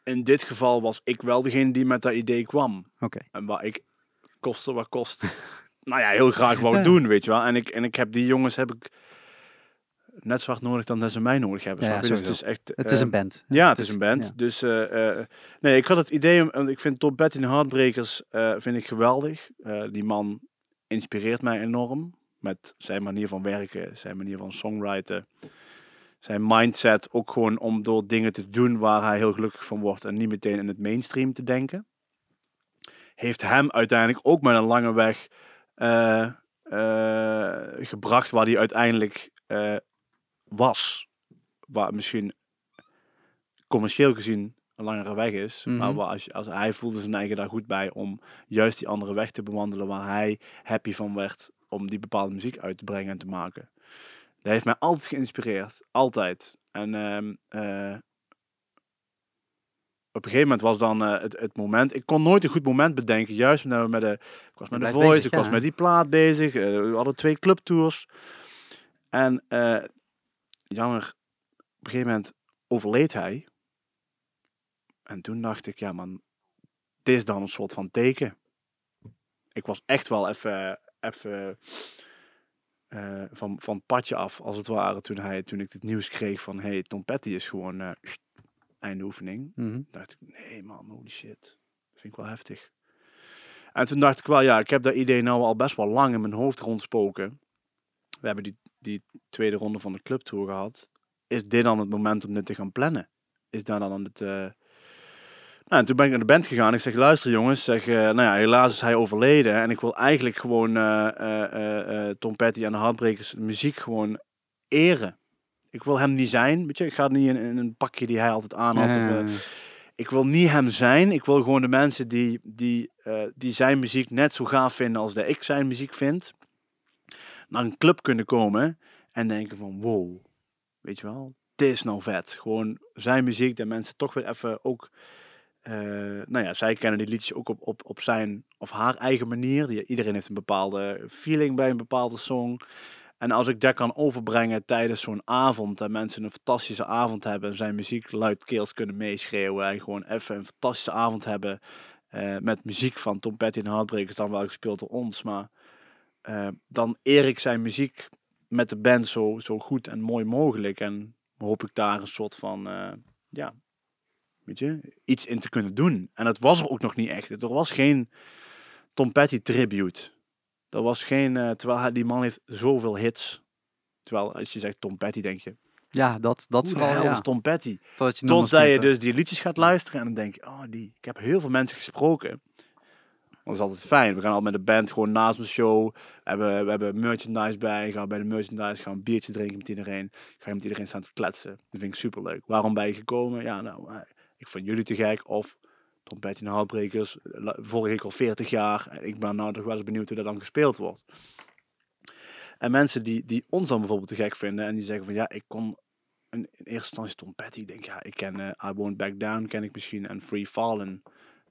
in dit geval was ik wel degene die met dat idee kwam. Oké. En waar ik koste wat kost. [LAUGHS] nou ja, heel graag wou doen, weet je wel. En ik, en ik heb die jongens heb ik net zo hard nodig dan dat ze mij nodig hebben. Ja, dus het is echt. Het is een band. Ja, het Het is is- een band. ja. Dus eh, eh, nee, ik had het idee, want ik vind Petty en de Heartbreakers eh, vind ik geweldig. Die man inspireert mij enorm met zijn manier van werken, zijn manier van songwriten, zijn mindset ook gewoon om door dingen te doen waar hij heel gelukkig van wordt en niet meteen in het mainstream te denken. Heeft hem uiteindelijk ook met een lange weg gebracht waar hij uiteindelijk was. Waar misschien commercieel gezien een langere weg is. Maar Mhm. waar als, als hij voelde zijn eigen daar goed bij om juist die andere weg te bewandelen waar hij happy van werd om die bepaalde muziek uit te brengen en te maken. Dat heeft mij altijd geïnspireerd. Altijd. En ehm, eh, op een gegeven moment was dan eh, het, het moment. Ik kon nooit een goed moment bedenken. Juist omdat we met de. Ik was met de Voice, bezig, ik ja. was met die plaat bezig. eh, we hadden twee clubtours. En jammer, op een gegeven moment overleed hij. En toen dacht ik, ja man, dit is dan een soort van teken. Ik was echt wel even, even eh, van, van het padje af, als het ware, toen, hij, toen ik het nieuws kreeg van, hey, Tom Petty is gewoon eh einde oefening. Mhm. dacht ik, nee man, holy shit. Dat vind ik wel heftig. En toen dacht ik wel, ja, ik heb dat idee nou al best wel lang in mijn hoofd rondspoken. We hebben die, die tweede ronde van de clubtour gehad. Is dit dan het moment om dit te gaan plannen? Is daar dan het... eh, Nou, en toen ben ik naar de band gegaan. Ik zeg, luister jongens, zeg, eh, nou ja, helaas is hij overleden. En ik wil eigenlijk gewoon eh, Tom Petty en de Heartbreakers muziek gewoon eren. Ik wil hem niet zijn, weet je. Ik ga niet in, in een pakje die hij altijd aan had. of, ik wil niet hem zijn. Ik wil gewoon de mensen die, die, die zijn muziek net zo gaaf vinden als dat ik zijn muziek vind. Naar een club kunnen komen en denken van wow, weet je wel, dit is nou vet. Gewoon zijn muziek, dat mensen toch weer even ook... eh, nou ja, zij kennen die liedjes ook op, op, op zijn of haar eigen manier. Iedereen heeft een bepaalde feeling bij een bepaalde song. En als ik dat kan overbrengen tijdens zo'n avond en mensen een fantastische avond hebben en zijn muziek luidkeels kunnen meeschreeuwen en gewoon even een fantastische avond hebben eh, met muziek van Tom Petty en Heartbreakers, dan wel gespeeld door ons, maar eh, dan eer ik zijn muziek met de band zo, zo goed en mooi mogelijk en hoop ik daar een soort van, eh, ja, weet je, iets in te kunnen doen. En het was er ook nog niet echt. Er was geen Tom Petty tribute. Er was geen, eh, terwijl hij, die man heeft zoveel hits. Terwijl als je zegt Tom Petty, denk je, ja, dat, dat vooral. Ja. is Tom Petty? Totdat je Totdat je dus die liedjes gaat luisteren en dan denk je, oh die. Ik heb heel veel mensen gesproken. Dat is altijd fijn. We gaan al met de band gewoon naast een show. We hebben, we hebben merchandise bij. Gaan bij de merchandise gaan een biertje drinken met iedereen. Ga je met iedereen staan te kletsen. Dat vind ik superleuk. Waarom ben je gekomen? Ja, nou, eh, ik vond jullie te gek. Of Tom Petty en Heartbreakers. la- Volg ik al 40 jaar. En ik ben nou toch wel eens benieuwd hoe dat dan gespeeld wordt. En mensen die, die ons dan bijvoorbeeld te gek vinden. En die zeggen van ja, ik in, in eerste instantie Tom Petty. Ik denk ja, ik ken eh, I Won't Back Down ken ik misschien. En Free Fallen.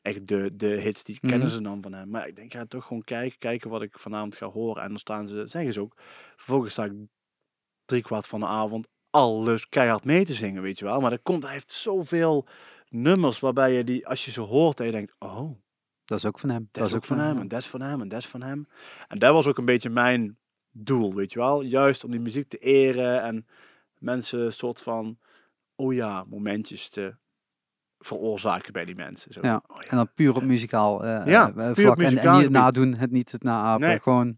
Echt de, de hits die kennen Mhm. ze dan van hem. Maar ik denk ja, toch gewoon kijken, kijken wat ik vanavond ga horen. En dan staan ze, zeggen ze ook. Vervolgens sta ik drie kwart van de avond alles keihard mee te zingen, weet je wel. Maar dat komt, hij heeft zoveel nummers waarbij je die, als je ze hoort, en je denkt, oh, Dat is ook van hem. dat is ook van hem, en dat is van hem, en dat is van hem. En dat was ook een beetje mijn doel, weet je wel. Juist om die muziek te eren en mensen een soort van, oh ja, momentjes te veroorzaken bij die mensen. Zo. Ja, Oh En dan puur op muzikaal eh, Ja, eh, op vlak. En, en muzikaal niet het nadoen, het niet het naapen. Nee. Gewoon,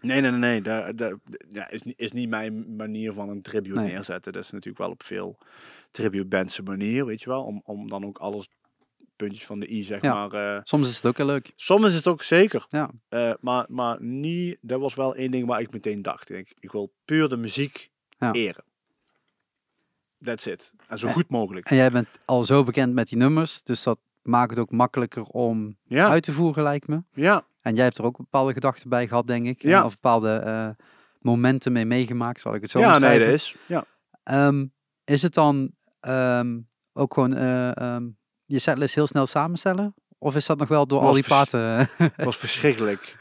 Nee, nee, nee, nee. Daar, daar, ja, is, niet- is niet mijn manier van een tribute Nee. neerzetten. Dat is natuurlijk wel op veel tribute manier, weet je wel. Om, om dan ook alles puntjes van de i, zeg Ja. maar. soms is het ook heel leuk. soms is het ook zeker. Ja. Maar, maar niet, dat was wel één ding waar ik meteen dacht. Ik, ik wil puur de muziek Ja. eren. That's it. En zo goed mogelijk. En jij bent al zo bekend met die nummers, dus dat maakt het ook makkelijker om Ja, uit te voeren, lijkt me. ja, En jij hebt er ook bepaalde gedachten bij gehad, denk ik. Ja. Of bepaalde eh, momenten mee meegemaakt, zal ik het zo ja, nee, dat is. Ja. Ehm, is het dan ehm, ook gewoon eh, ehm, je setlist heel snel samenstellen? Of is dat nog wel door Was al die platen? Het [LAUGHS] was verschrikkelijk.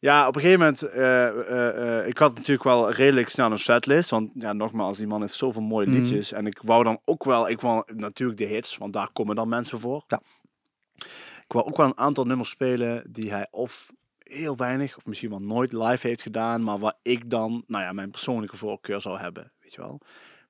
Ja, op een gegeven moment, eh, eh, eh, ik had natuurlijk wel redelijk snel een setlist. Want ja, nogmaals, die man heeft zoveel mooie Mhm. liedjes. En ik wou dan ook wel, ik wou natuurlijk de hits, want daar komen dan mensen voor. Ja. Ik wou ook wel een aantal nummers spelen die hij of heel weinig, of misschien wel nooit live heeft gedaan. Maar waar ik dan, nou ja, mijn persoonlijke voorkeur zou hebben, weet je wel.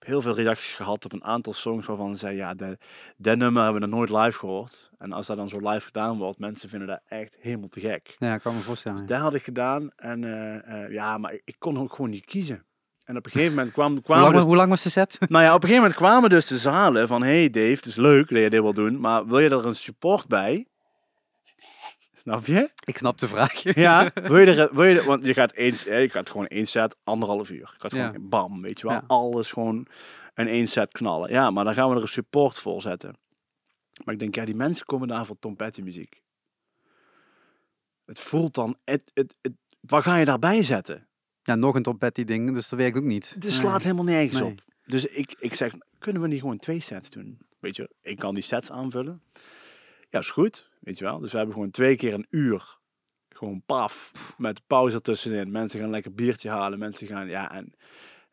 Heb heel veel reacties gehad op een aantal songs waarvan ze ja, de, dat nummer hebben we nog nooit live gehoord. En als dat dan zo live gedaan wordt, mensen vinden dat echt helemaal te gek. ja, ik kan me voorstellen. Dat had ik gedaan. En eh, eh, ja, maar ik, ik kon ook gewoon niet kiezen. En op een gegeven moment kwam, [LAUGHS] Hoe kwamen lang, dus, hoe lang was de set? [LAUGHS] nou ja, op een gegeven moment kwamen dus de zalen van, hey Dave, het is leuk dat je dit wil doen, maar wil je er een support bij? Snap je? ik snap de vraag. Ja, [LAUGHS] wil je er, wil je er, want je gaat eens, je gaat gewoon één set, anderhalf uur. Ik had gewoon Ja. bam, weet je wel, Ja. alles gewoon in één set knallen. Ja, maar dan gaan we er een support voor zetten. Maar ik denk, ja, die mensen komen daar voor Tom Petty muziek. Het voelt dan, het, het, het, wat ga je daarbij zetten? Ja, nog een Tom Petty ding, dus dat werkt ook niet. Het slaat helemaal nergens Nee. op. Dus ik, ik zeg, kunnen we niet gewoon twee sets doen? Weet je, ik kan die sets aanvullen. Ja, is goed, weet je wel. Dus we hebben gewoon twee keer een uur. Gewoon paf, met pauze ertussenin. Mensen gaan lekker biertje halen. Mensen gaan, ja, en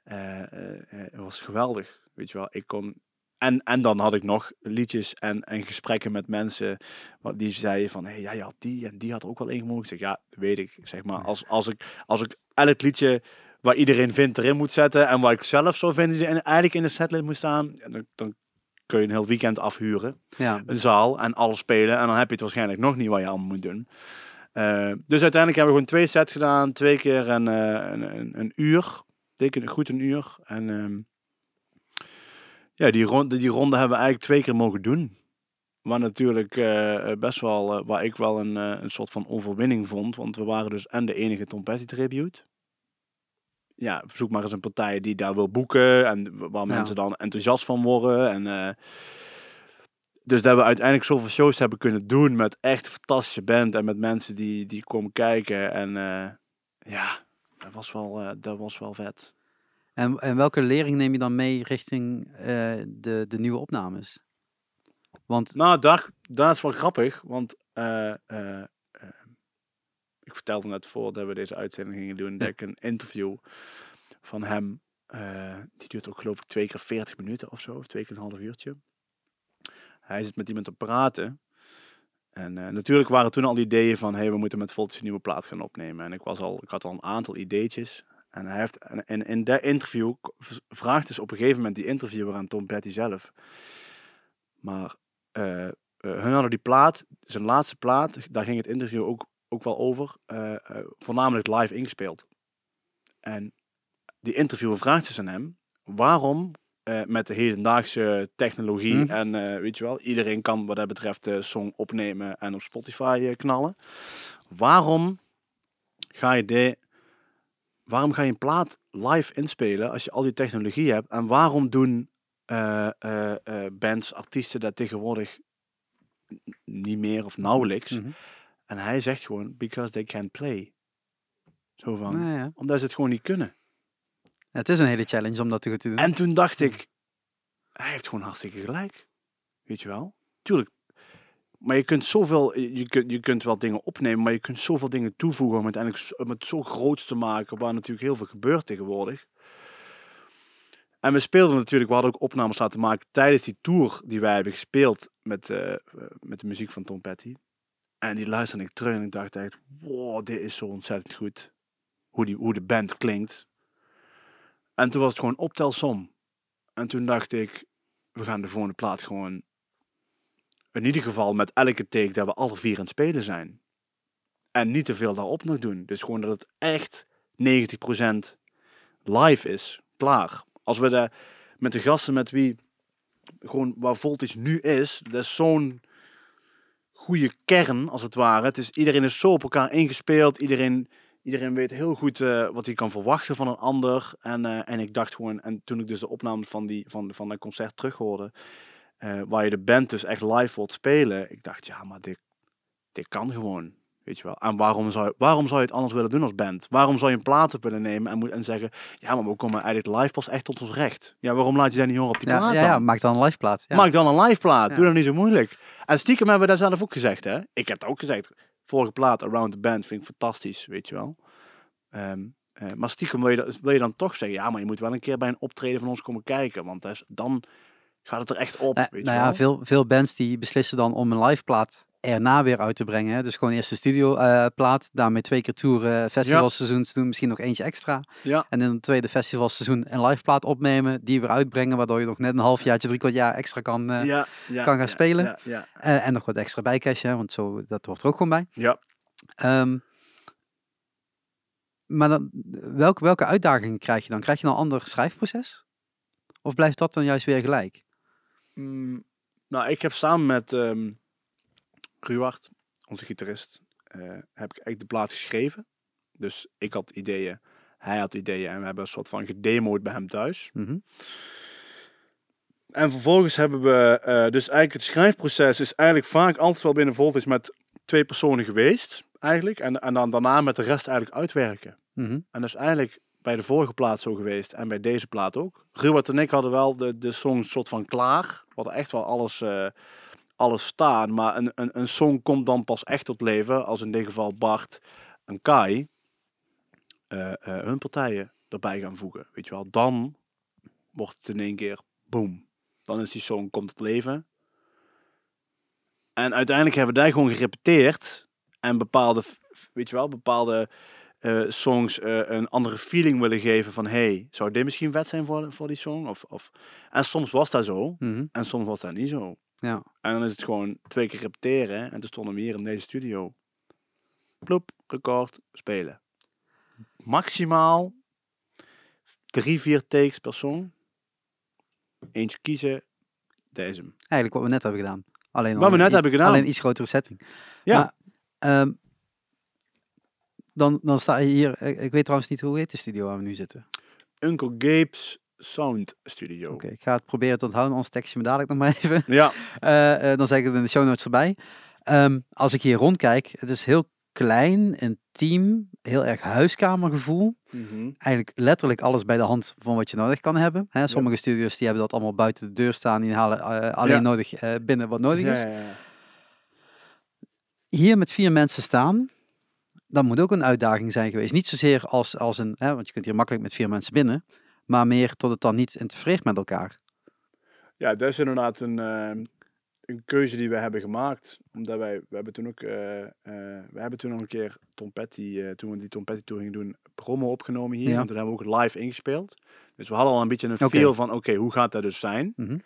eh, eh, eh, het was geweldig, weet je wel. Ik kon... En, en dan had ik nog liedjes en, en gesprekken met mensen wat die zeiden van, hé, hey, jij had die en die had er ook wel in gemogen. Ik zeg, ja, weet ik. Zeg maar, als, als, ik, als ik elk liedje waar iedereen vindt erin moet zetten en waar ik zelf zo vind die eigenlijk in de setlist moet staan, dan, dan kun je een heel weekend afhuren, Ja, een zaal en alles spelen en dan heb je het waarschijnlijk nog niet wat je allemaal moet doen. Eh, dus uiteindelijk hebben we gewoon twee sets gedaan, twee keer een, eh, een, een, een uur, teken goed een uur. En ehm, ja, die ronde, die ronde hebben we eigenlijk twee keer mogen doen. Maar natuurlijk eh, best wel, waar ik wel een, een soort van overwinning vond. Want we waren dus en de enige Tom Petty tribute. Ja, zoek maar eens een partij die daar wil boeken. En waar Ja. mensen dan enthousiast van worden. En, eh, dus dat we uiteindelijk zoveel shows hebben kunnen doen met echt fantastische band. En met mensen die, die komen kijken. En eh, ja, dat was, wel, eh, dat was wel vet. en, en welke lering neem je dan mee richting de, de nieuwe opnames? Want Nou, daar, daar is wel grappig, want vertelde net voordat we deze uitzending gingen doen, dat ik een interview van hem, eh, die duurt ook geloof ik twee keer 40 minuten of zo, of twee keer een half uurtje. Hij zit met iemand te praten. En eh, natuurlijk waren toen al die ideeën van, hey, we moeten met Voltjes een nieuwe plaat gaan opnemen. En ik, was al, ik had al een aantal ideetjes. En hij heeft, en, en in dat interview vraagt dus op een gegeven moment die interviewer aan Tom Petty zelf. Maar eh, hun hadden die plaat, zijn laatste plaat, daar ging het interview ook, ook wel over, eh, eh, voornamelijk live ingespeeld. En die interviewer vraagt dus aan hem, waarom eh, met de hedendaagse technologie Hm. en weet je wel, iedereen kan wat dat betreft de song opnemen en op Spotify knallen. Waarom ga je de, waarom ga je een plaat live inspelen als je al die technologie hebt? En waarom doen bands, artiesten dat tegenwoordig niet meer of nauwelijks? Mhm. En hij zegt gewoon, because they can play. Zo van, Nou ja. omdat ze het gewoon niet kunnen. Het is een hele challenge om dat te goed te doen. En toen dacht ik, hij heeft gewoon hartstikke gelijk. Weet je wel? Tuurlijk. Maar je kunt zoveel, je kunt, je kunt wel dingen opnemen, maar je kunt zoveel dingen toevoegen om het uiteindelijk zo- om het zo groot te maken, waar natuurlijk heel veel gebeurt tegenwoordig. En we speelden natuurlijk, we hadden ook opnames laten maken tijdens die tour die wij hebben gespeeld met, eh, met de muziek van Tom Petty. En die luisterde ik terug en ik dacht echt, wow, dit is zo ontzettend goed. Hoe, die, hoe de band klinkt. En toen was het gewoon optelsom. En toen dacht ik, we gaan de volgende plaat gewoon, in ieder geval met elke take dat we alle vier aan het spelen zijn. En niet te veel daarop nog doen. Dus gewoon dat het echt 90% live is. Klaar. Als we de, met de gasten met wie, gewoon waar Voltage nu is, dat is zo'n goede kern, als het ware. Het is, iedereen is zo op elkaar ingespeeld. Iedereen, iedereen weet heel goed eh, wat hij kan verwachten van een ander. En, eh, en ik dacht gewoon, en toen ik dus de opname van, die, van, van concert terughoorde, eh waar je de band dus echt live wilt spelen, ik dacht, ja, maar dit, dit kan gewoon. Weet je wel. En waarom zou, je, waarom zou je het anders willen doen als band? Waarom zou je een plaat op willen nemen en, moet, en zeggen, ja, maar we komen eigenlijk live pas echt tot ons recht. Ja, waarom laat je dat niet horen op die Ja, plaat ja, dan? ja, maak dan een live plaat. Ja. Maak dan een live plaat. Ja. Doe dat niet zo moeilijk. En stiekem hebben we dat zelf ook gezegd, hè? Ik heb het ook gezegd. Vorige plaat, Around the Band, vind ik fantastisch, weet je wel. Ehm, eh, maar stiekem wil je, dat- wil je dan toch zeggen, ja, maar je moet wel een keer bij een optreden van ons komen kijken. Want dat is- dan gaat het er echt op, Nou, weet nou je ja, veel, veel bands die beslissen dan om een live plaat erna weer uit te brengen. Hè. Dus gewoon eerst de studio eh, plaat, daarmee twee keer toeren, festivalseizoen te doen, misschien nog eentje extra. Ja, En in het tweede festivalseizoen een live plaat opnemen, die weer uitbrengen, waardoor je nog net een halfjaartje, drie kwart jaar extra kan, eh, ja, ja, kan gaan spelen. Ja, eh, en nog wat extra bijcashen, hè, want zo, dat hoort er ook gewoon bij. ja. Ehm, maar dan, welke, welke uitdagingen krijg je dan? Krijg je dan een ander schrijfproces? Of blijft dat dan juist weer gelijk? Mm, nou, ik heb samen met ehm Ruwart, onze gitarist, eh, heb ik echt de plaat geschreven. Dus ik had ideeën, hij had ideeën en we hebben een soort van gedemoed bij hem thuis. Mhm. En vervolgens hebben we, eh, dus eigenlijk het schrijfproces is eigenlijk vaak altijd wel binnen Voltage met twee personen geweest, eigenlijk. En, en dan daarna met de rest eigenlijk uitwerken. Mhm. En dat is eigenlijk bij de vorige plaat zo geweest en bij deze plaat ook. Ruwart en ik hadden wel de, de song soort van klaar. We hadden echt wel alles, eh, alles staan. Maar een, een, een song komt dan pas echt tot leven als in dit geval Bart en Kai eh, eh, hun partijen erbij gaan voegen. Weet je wel, dan wordt het in één keer boom. Dan is die song komt tot leven. En uiteindelijk hebben we daar gewoon gerepeteerd. En bepaalde, weet je wel, bepaalde eh, songs een andere feeling willen geven van hey, zou dit misschien vet zijn voor, voor die song? Of, of... En soms was dat zo Mhm. en soms was dat niet zo. Ja. En dan is het gewoon twee keer repeteren en toen stonden we hier in deze studio. Ploep, record, spelen. Maximaal drie, vier takes per song. Eentje kiezen, deze. Eigenlijk wat we net hebben gedaan. Alleen Wat we net iets- hebben gedaan. Alleen iets grotere setting. Ja. Maar, ehm, dan, dan sta je hier. Ik, ik weet trouwens niet hoe heet de studio waar we nu zitten. Uncle Gabe's Sound Studio. Oké, ik ga het proberen te onthouden, anders tekst je me dadelijk nog maar [LAUGHS] even. Ja, Eh, eh, dan zeg ik het in de show notes erbij. Ehm, als ik hier rondkijk, het is heel klein, intiem, heel erg huiskamergevoel. Mhm. Eigenlijk letterlijk alles bij de hand van wat je nodig kan hebben. Hè, sommige studios die hebben dat allemaal buiten de deur staan. Die halen eh, alleen Ja. nodig binnen wat nodig is. ja, ja. Hier met vier mensen staan, dat moet ook een uitdaging zijn geweest. Niet zozeer als, als een, hè, want je kunt hier makkelijk met vier mensen binnen. Maar meer tot het dan niet interfereert met elkaar. Ja, dat is inderdaad een, eh, een keuze die we hebben gemaakt. Omdat wij, we hebben toen ook, eh, eh, we hebben toen nog een keer Tom Petty, eh, toen we die Tom Petty tour gingen doen, promo opgenomen hier. Ja. En toen hebben we ook live ingespeeld. Dus we hadden al een beetje een feel van, oké, hoe gaat dat dus zijn? Mhm.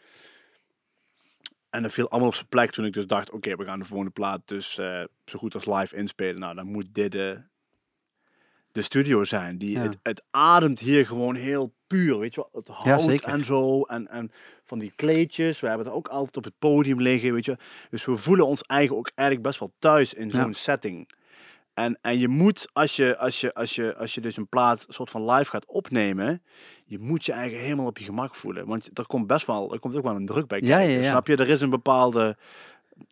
En dat viel allemaal op zijn plek toen ik dus dacht, oké, we gaan de volgende plaat dus zo goed als live inspelen. Nou, dan moet dit de, studio zijn. Die, Ja. het, het ademt hier gewoon heel puur, weet je wel. Het hout en zo. En, en van die kleedjes. We hebben het ook altijd op het podium liggen, weet je. Dus we voelen ons eigen ook eigenlijk best wel thuis in Ja. zo'n setting. En, en je moet, als je, als, je, als, je, als je dus een plaat soort van live gaat opnemen, je moet je eigen helemaal op je gemak voelen. Want er komt best wel, er komt ook wel een druk bij Ja, kijken. ja, ja. Snap je? Er is een bepaalde,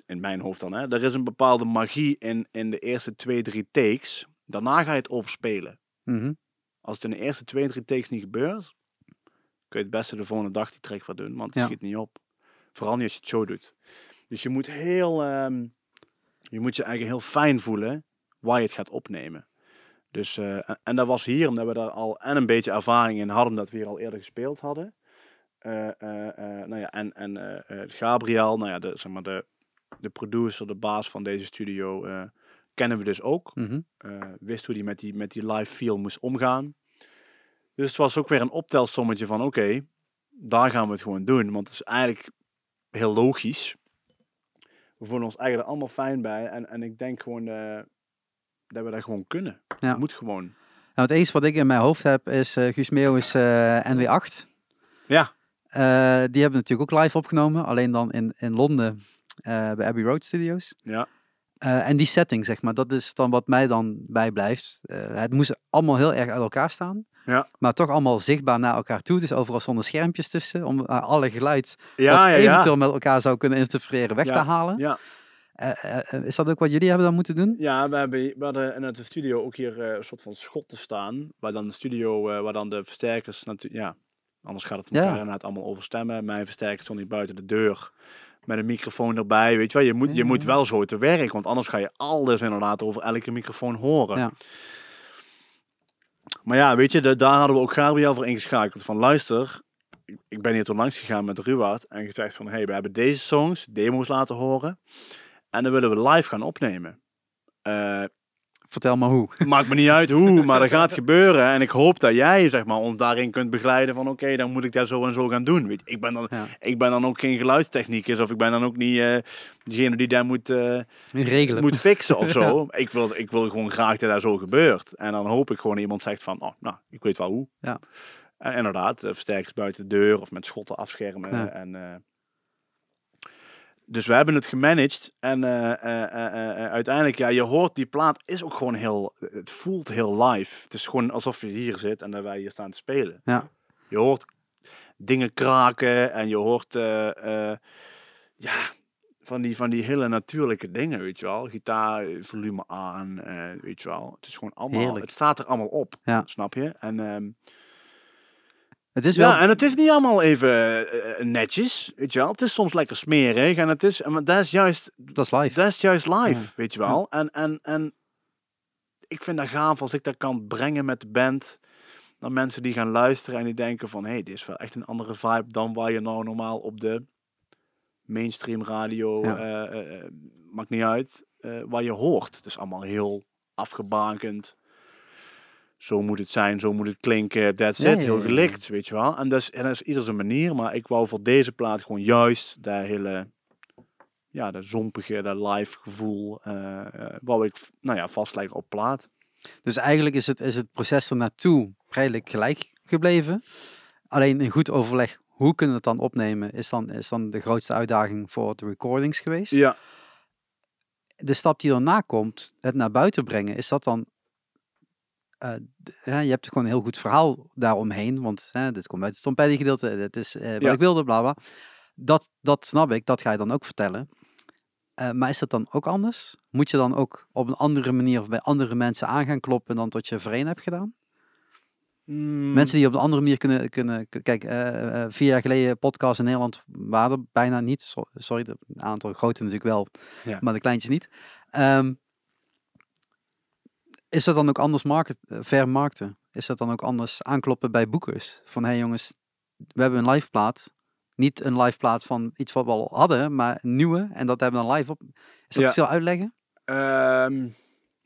in mijn hoofd dan, hè, er is een bepaalde magie in, in de eerste twee, drie takes. Daarna ga je het overspelen. Mhm. Als het in de eerste twee, drie takes niet gebeurt, kun je het beste de volgende dag die track wat doen, want het Ja. schiet niet op. Vooral niet als je het zo doet. Dus je moet heel, ehm, je moet je eigen heel fijn voelen waar je het gaat opnemen. Dus, eh, en, en dat was hier, omdat we daar al en een beetje ervaring in hadden, dat we hier al eerder gespeeld hadden. Eh, nou ja, en en Gabriel, nou ja, de, zeg maar de, de producer, de baas van deze studio, kennen we dus ook. Eh, wist hoe hij met die, met die live feel moest omgaan. Dus het was ook weer een optelsommetje van oké, daar gaan we het gewoon doen. Want het is eigenlijk heel logisch. We voelen ons eigenlijk allemaal fijn bij. En, en ik denk gewoon eh, dat we dat gewoon kunnen. Ja. Het moet gewoon. Nou, het enige wat ik in mijn hoofd heb is uh, Guus Meeuw is eh, NW8. Ja. Die hebben natuurlijk ook live opgenomen, alleen dan in, in Londen bij Abbey Road Studios. Ja. Eh, en die setting, zeg maar, dat is dan wat mij dan bijblijft. Eh, het moest allemaal heel erg uit elkaar staan. Ja. Maar toch allemaal zichtbaar naar elkaar toe. Dus overal stonden schermpjes tussen. Om eh, alle geluid Ja, wat ja, eventueel met elkaar zou kunnen interfereren weg te halen. Ja, is dat ook wat jullie hebben dan moeten doen? ja we, hebben, we hadden in het studio ook hier een soort van schotten staan. Waar dan de studio, waar dan de versterkers natuurlijk, ja, anders gaat het elkaar inderdaad allemaal over stemmen. Mijn versterker stond niet buiten de deur. Met een microfoon erbij, weet je wel. Je moet, je moet ja. wel zo te werk, want anders ga je alles inderdaad over elke microfoon horen. Ja. Maar ja, weet je, de- daar hadden we ook Gabriel voor ingeschakeld. Van luister, ik- ik ben hier toen langs gegaan met Ruwaard en gezegd van, hey, we hebben deze songs, demo's laten horen. En dan willen we live gaan opnemen. Eh, Vertel maar hoe. [LAUGHS] maakt me niet uit hoe, maar dat gaat gebeuren. En ik hoop dat jij zeg maar, ons daarin kunt begeleiden van oké, dan moet ik dat zo en zo gaan doen. Weet je, ik, ben dan, Ja. ik ben dan ook geen geluidstechnicus of ik ben dan ook niet eh, degene die daar moet, eh, Regelen. moet fixen of [LAUGHS] zo. ik, wil, ik wil gewoon graag dat dat zo gebeurt. En dan hoop ik gewoon dat iemand zegt van, oh, nou, ik weet wel hoe. Ja. En inderdaad, eh, versterkers buiten de deur of met schotten afschermen. Ja. En, dus we hebben het gemanaged. En eh, eh, eh, uiteindelijk, ja, je hoort die plaat is ook gewoon heel, het voelt heel live. Het is gewoon alsof je hier zit en dat wij hier staan te spelen. Ja. Je hoort dingen kraken en je hoort, ja, van die, van die hele natuurlijke dingen, weet je wel. Gitaar, volume aan, weet je wel. Het is gewoon allemaal, Heerlijk. het staat er allemaal op, Ja. snap je? En, ehm, Het is wel... ja, en het is niet allemaal even eh, netjes, weet je wel. Het is soms lekker smerig en het is, maar dat is juist, Dat is live. dat is juist live, Ja. weet je wel. En, en, en ik vind dat gaaf als ik dat kan brengen met de band. Dan mensen die gaan luisteren en die denken van... hé, hey, dit is wel echt een andere vibe dan waar je nou normaal op de mainstream radio... Ja. eh, eh, eh, maakt niet uit, eh, waar je hoort. Het is allemaal heel afgebakend. Zo moet het zijn, zo moet het klinken. That's it, ja, heel gelikt, weet je wel. En dat is, en dat is ieder zijn manier. Maar ik wou voor deze plaat gewoon juist dat hele ja, dat zompige, dat live gevoel, eh, wou ik nou ja, vastleggen op plaat. Dus eigenlijk is het, is het proces er naartoe redelijk gelijk gebleven. Alleen in goed overleg, hoe kunnen we het dan opnemen, is dan, is dan de grootste uitdaging voor de recordings geweest. Ja, De stap die daarna komt, het naar buiten brengen, is dat dan... eh, d- hè, je hebt gewoon een heel goed verhaal daaromheen, want dit komt uit het trompetje gedeelte, dit is eh, wat Ja. ik wilde, bla bla. Dat, dat snap ik, dat ga je dan ook vertellen. Eh, maar is dat dan ook anders? Moet je dan ook op een andere manier of bij andere mensen aan gaan kloppen dan tot je voorheen hebt gedaan? Mm, Mensen die op een andere manier kunnen... kunnen kijk, eh, eh, vier jaar geleden podcasts in Nederland waren er bijna niet. So- sorry, een aantal grote natuurlijk wel, Ja. maar de kleintjes niet. Ehm, is dat dan ook anders market, eh, vermarkten? Is dat dan ook anders aankloppen bij boekers? Van, hé hey jongens, we hebben een live plaat. Niet een live plaat van iets wat we al hadden, maar een nieuwe. En dat hebben we dan live op. Is dat Ja. veel uitleggen? ehm,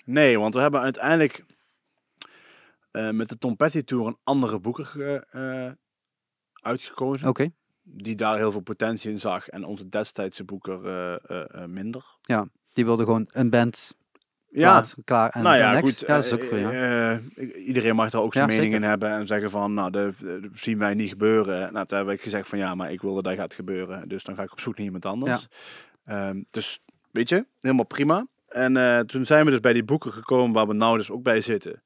nee, want we hebben uiteindelijk eh, met de Tom Petty Tour een andere boeker eh, uitgekozen. Oké. Die daar heel veel potentie in zag. En onze destijdse boeker minder. Die wilde gewoon een band Ja, klaar en nou ja, next. goed. Ja, dat is ook eh, goed, ja. eh, iedereen mag daar ook Ja, zijn mening in hebben en zeggen van, nou, dat, dat zien wij niet gebeuren. Nou, toen heb ik gezegd van, ja, maar ik wil dat dat gaat gebeuren. Dus dan ga ik op zoek naar iemand anders. Ehm, dus, weet je, helemaal prima. En eh, toen zijn we dus bij die boeken gekomen waar we nou dus ook bij zitten.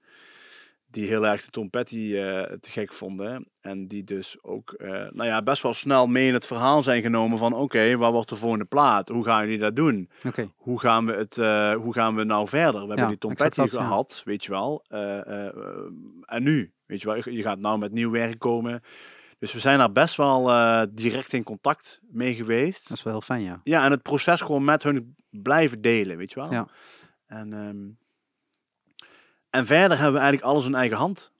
Die heel erg de Tom Petty eh, te gek vonden. En die dus ook, eh, nou ja, best wel snel mee in het verhaal zijn genomen van, oké, waar wordt de volgende plaat? Hoe gaan jullie dat doen? Oké. hoe gaan we het, eh, hoe gaan we nou verder? We hebben die Tom Petty dat, ja. gehad, weet je wel. En nu, weet je wel, je gaat nou met nieuw werk komen. Dus we zijn daar best wel direct in contact mee geweest. Dat is wel heel fijn, ja. Ja, en het proces gewoon met hun blijven delen, weet je wel. Ja. En, ehm, en verder hebben we eigenlijk alles in eigen hand.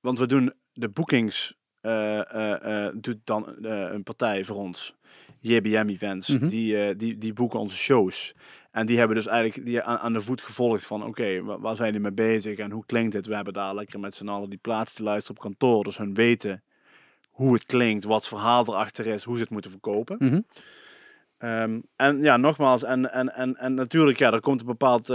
Want we doen de bookings eh, eh, eh, doet dan een partij voor ons. JBM Events. Mhm. die, die, die boeken onze shows. En die hebben dus eigenlijk die aan, aan de voet gevolgd van... Oké, wa- waar zijn die mee bezig en hoe klinkt het? We hebben daar lekker met z'n allen die plaats te luisteren op kantoor. Dus hun weten hoe het klinkt, wat verhaal erachter is, hoe ze het moeten verkopen. Mhm. Ehm, en ja, nogmaals, en, en, en, en natuurlijk, ja, er komt een bepaald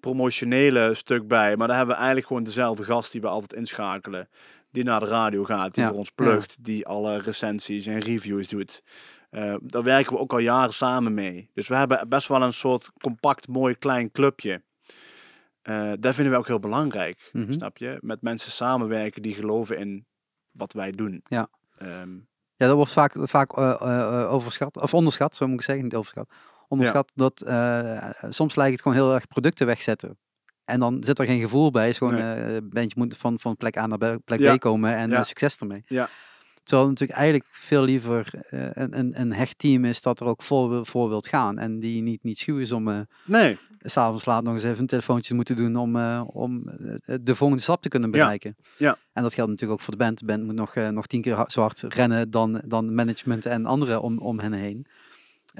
promotionele stuk bij. Maar daar hebben we eigenlijk gewoon dezelfde gast die we altijd inschakelen. Die naar de radio gaat, die Ja, voor ons ja. plugt, die alle recensies en reviews doet. Eh, daar werken we ook al jaren samen mee. Dus we hebben best wel een soort compact, mooi, klein clubje. Eh dat vinden we ook heel belangrijk, Mhm. snap je? Met mensen samenwerken die geloven in wat wij doen. Ja. Ehm, Ja, dat wordt vaak, vaak eh, overschat, of onderschat, zo moet ik zeggen, niet overschat. Onderschat dat eh, soms lijkt het gewoon heel erg producten wegzetten. En dan zit er geen gevoel bij. Het is gewoon Nee. een bandje moet van, van plek A naar plek Ja. B komen en Ja. eh, succes ermee. Ja. Terwijl het natuurlijk eigenlijk veel liever een, een, een hecht team is dat er ook voor, voor wilt gaan. En die niet, niet schuw is om eh, nee, s'avonds laat nog eens even een telefoontje te moeten doen om, om de volgende stap te kunnen Ja. bereiken. Ja. En dat geldt natuurlijk ook voor de band. De band moet nog, nog tien keer zo hard rennen dan, dan management en anderen om, om hen heen.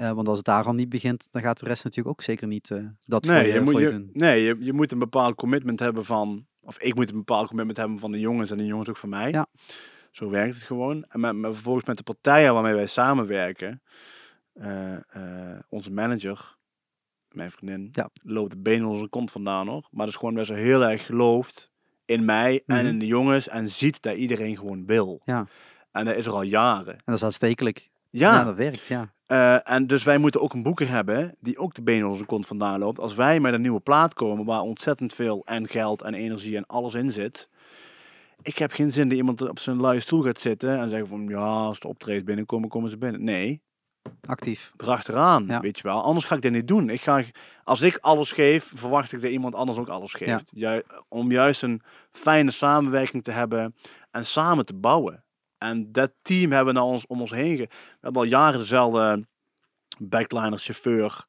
Eh, want als het daar al niet begint, dan gaat de rest natuurlijk ook zeker niet eh, dat voor nee, je, je, moet, voor je je, doen. nee je, je moet een bepaald commitment hebben van... Of ik moet een bepaald commitment hebben van de jongens en de jongens ook van mij. Ja. Zo werkt het gewoon. En met, met, vervolgens met de partijen waarmee wij samenwerken... eh, onze manager, mijn vriendin, Ja. loopt de benen zijn kont vandaan hoor. Maar dat is gewoon best wel heel erg gelooft in mij en Mhm. in de jongens. En ziet dat iedereen gewoon wil. Ja. En dat is er al jaren. En dat is aanstekelijk. Ja, Ja, dat werkt, ja. Eh, en dus wij moeten ook een boeker hebben die ook de benen zijn kont vandaan loopt. Als wij met een nieuwe plaat komen waar ontzettend veel en geld en energie en alles in zit. Ik heb geen zin dat iemand op zijn luie stoel gaat zitten en zeggen van ja, als de optredens binnenkomen, komen ze binnen. Nee, Actief. erachteraan, Ja. weet je wel. Anders ga ik dit niet doen. Ik ga, als ik alles geef, verwacht ik dat iemand anders ook alles geeft. Ju- om juist een fijne samenwerking te hebben en samen te bouwen. En dat team hebben we naar ons, om ons heen. Ge we hebben al jaren dezelfde backliner, chauffeur.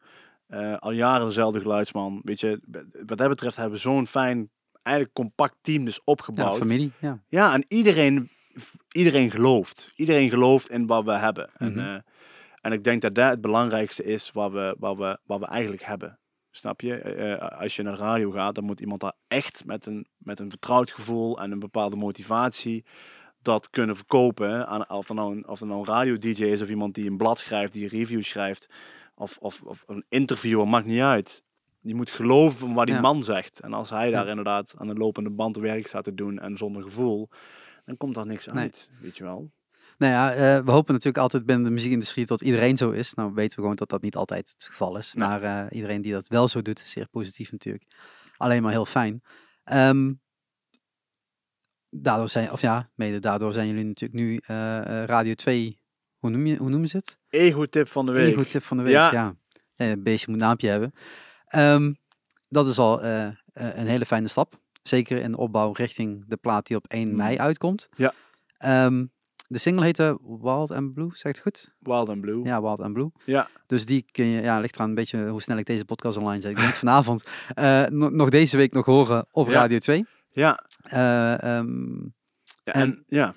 eh, al jaren dezelfde geluidsman. Weet je, wat dat betreft hebben we zo'n fijn, eigenlijk compact team dus Ja, opgebouwd. familie. Ja. Ja, en iedereen, iedereen gelooft. Iedereen gelooft in wat we hebben. Mhm. en, eh, en ik denk dat dat het belangrijkste is wat we, wat we, wat we eigenlijk hebben. Snap je? Eh, eh, als je naar de radio gaat, dan moet iemand daar echt met een, met een vertrouwd gevoel en een bepaalde motivatie dat kunnen verkopen. Aan, of er nou een, of er nou een radio-dj is of iemand die een blad schrijft, die een review schrijft. Of, of, of een interviewer, maakt niet uit. Je moet geloven van wat die Ja. man zegt. En als hij daar Ja. inderdaad aan de lopende band werk staat te doen en zonder gevoel, dan komt daar niks Nee. uit. Weet je wel? Nou ja, eh, we hopen natuurlijk altijd binnen de muziekindustrie dat iedereen zo is. Nou weten we gewoon dat dat niet altijd het geval is. Nee. Maar eh, iedereen die dat wel zo doet, is zeer positief natuurlijk. Alleen maar heel fijn. Ehm, daardoor zijn, of ja, mede daardoor zijn jullie natuurlijk nu eh, eh, Radio 2, hoe noem je, hoe noemen ze het? Ego-tip van de week. Ego tip van de week, Ja. ja. ja. een beestje moet een naampje hebben. Ehm, dat is al eh, een hele fijne stap. Zeker in de opbouw richting de plaat die op 1 Mhm. mei uitkomt. Ja. Ehm, de single heette Wild and Blue, zegt het goed? Wild and Blue. Ja, Wild and Blue. Ja. Dus die kun je, ja, ligt eraan een beetje hoe snel ik deze podcast online zet. Ik denk [LAUGHS] vanavond, no- nog deze week nog horen op Ja. Radio 2. Ja. Eh, ehm, Ja, En- en, ja,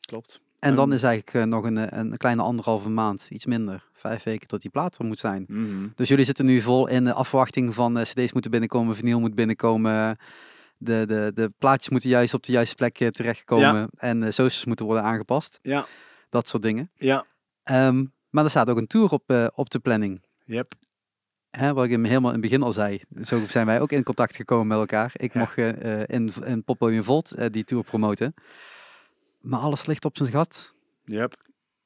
klopt. en dan is eigenlijk eh, nog een, eh, een kleine anderhalve maand, iets minder, vijf weken tot die plaat er moet zijn. Mhm. Dus jullie zitten nu vol in de afwachting van cd's moeten binnenkomen, vinyl moet binnenkomen. De, de, de plaatjes moeten juist op de juiste plek terechtkomen. En de socials moeten worden aangepast. Ja. Dat soort dingen. Ja. Ehm, maar er staat ook een tour op, op de planning. Yep. Hè, wat ik hem helemaal in het begin al zei. Zo zijn wij ook in contact gekomen met elkaar. Ik Ja. mocht eh, in, in Poppodium Volt eh, die tour promoten. Maar alles ligt op zijn gat. Yep.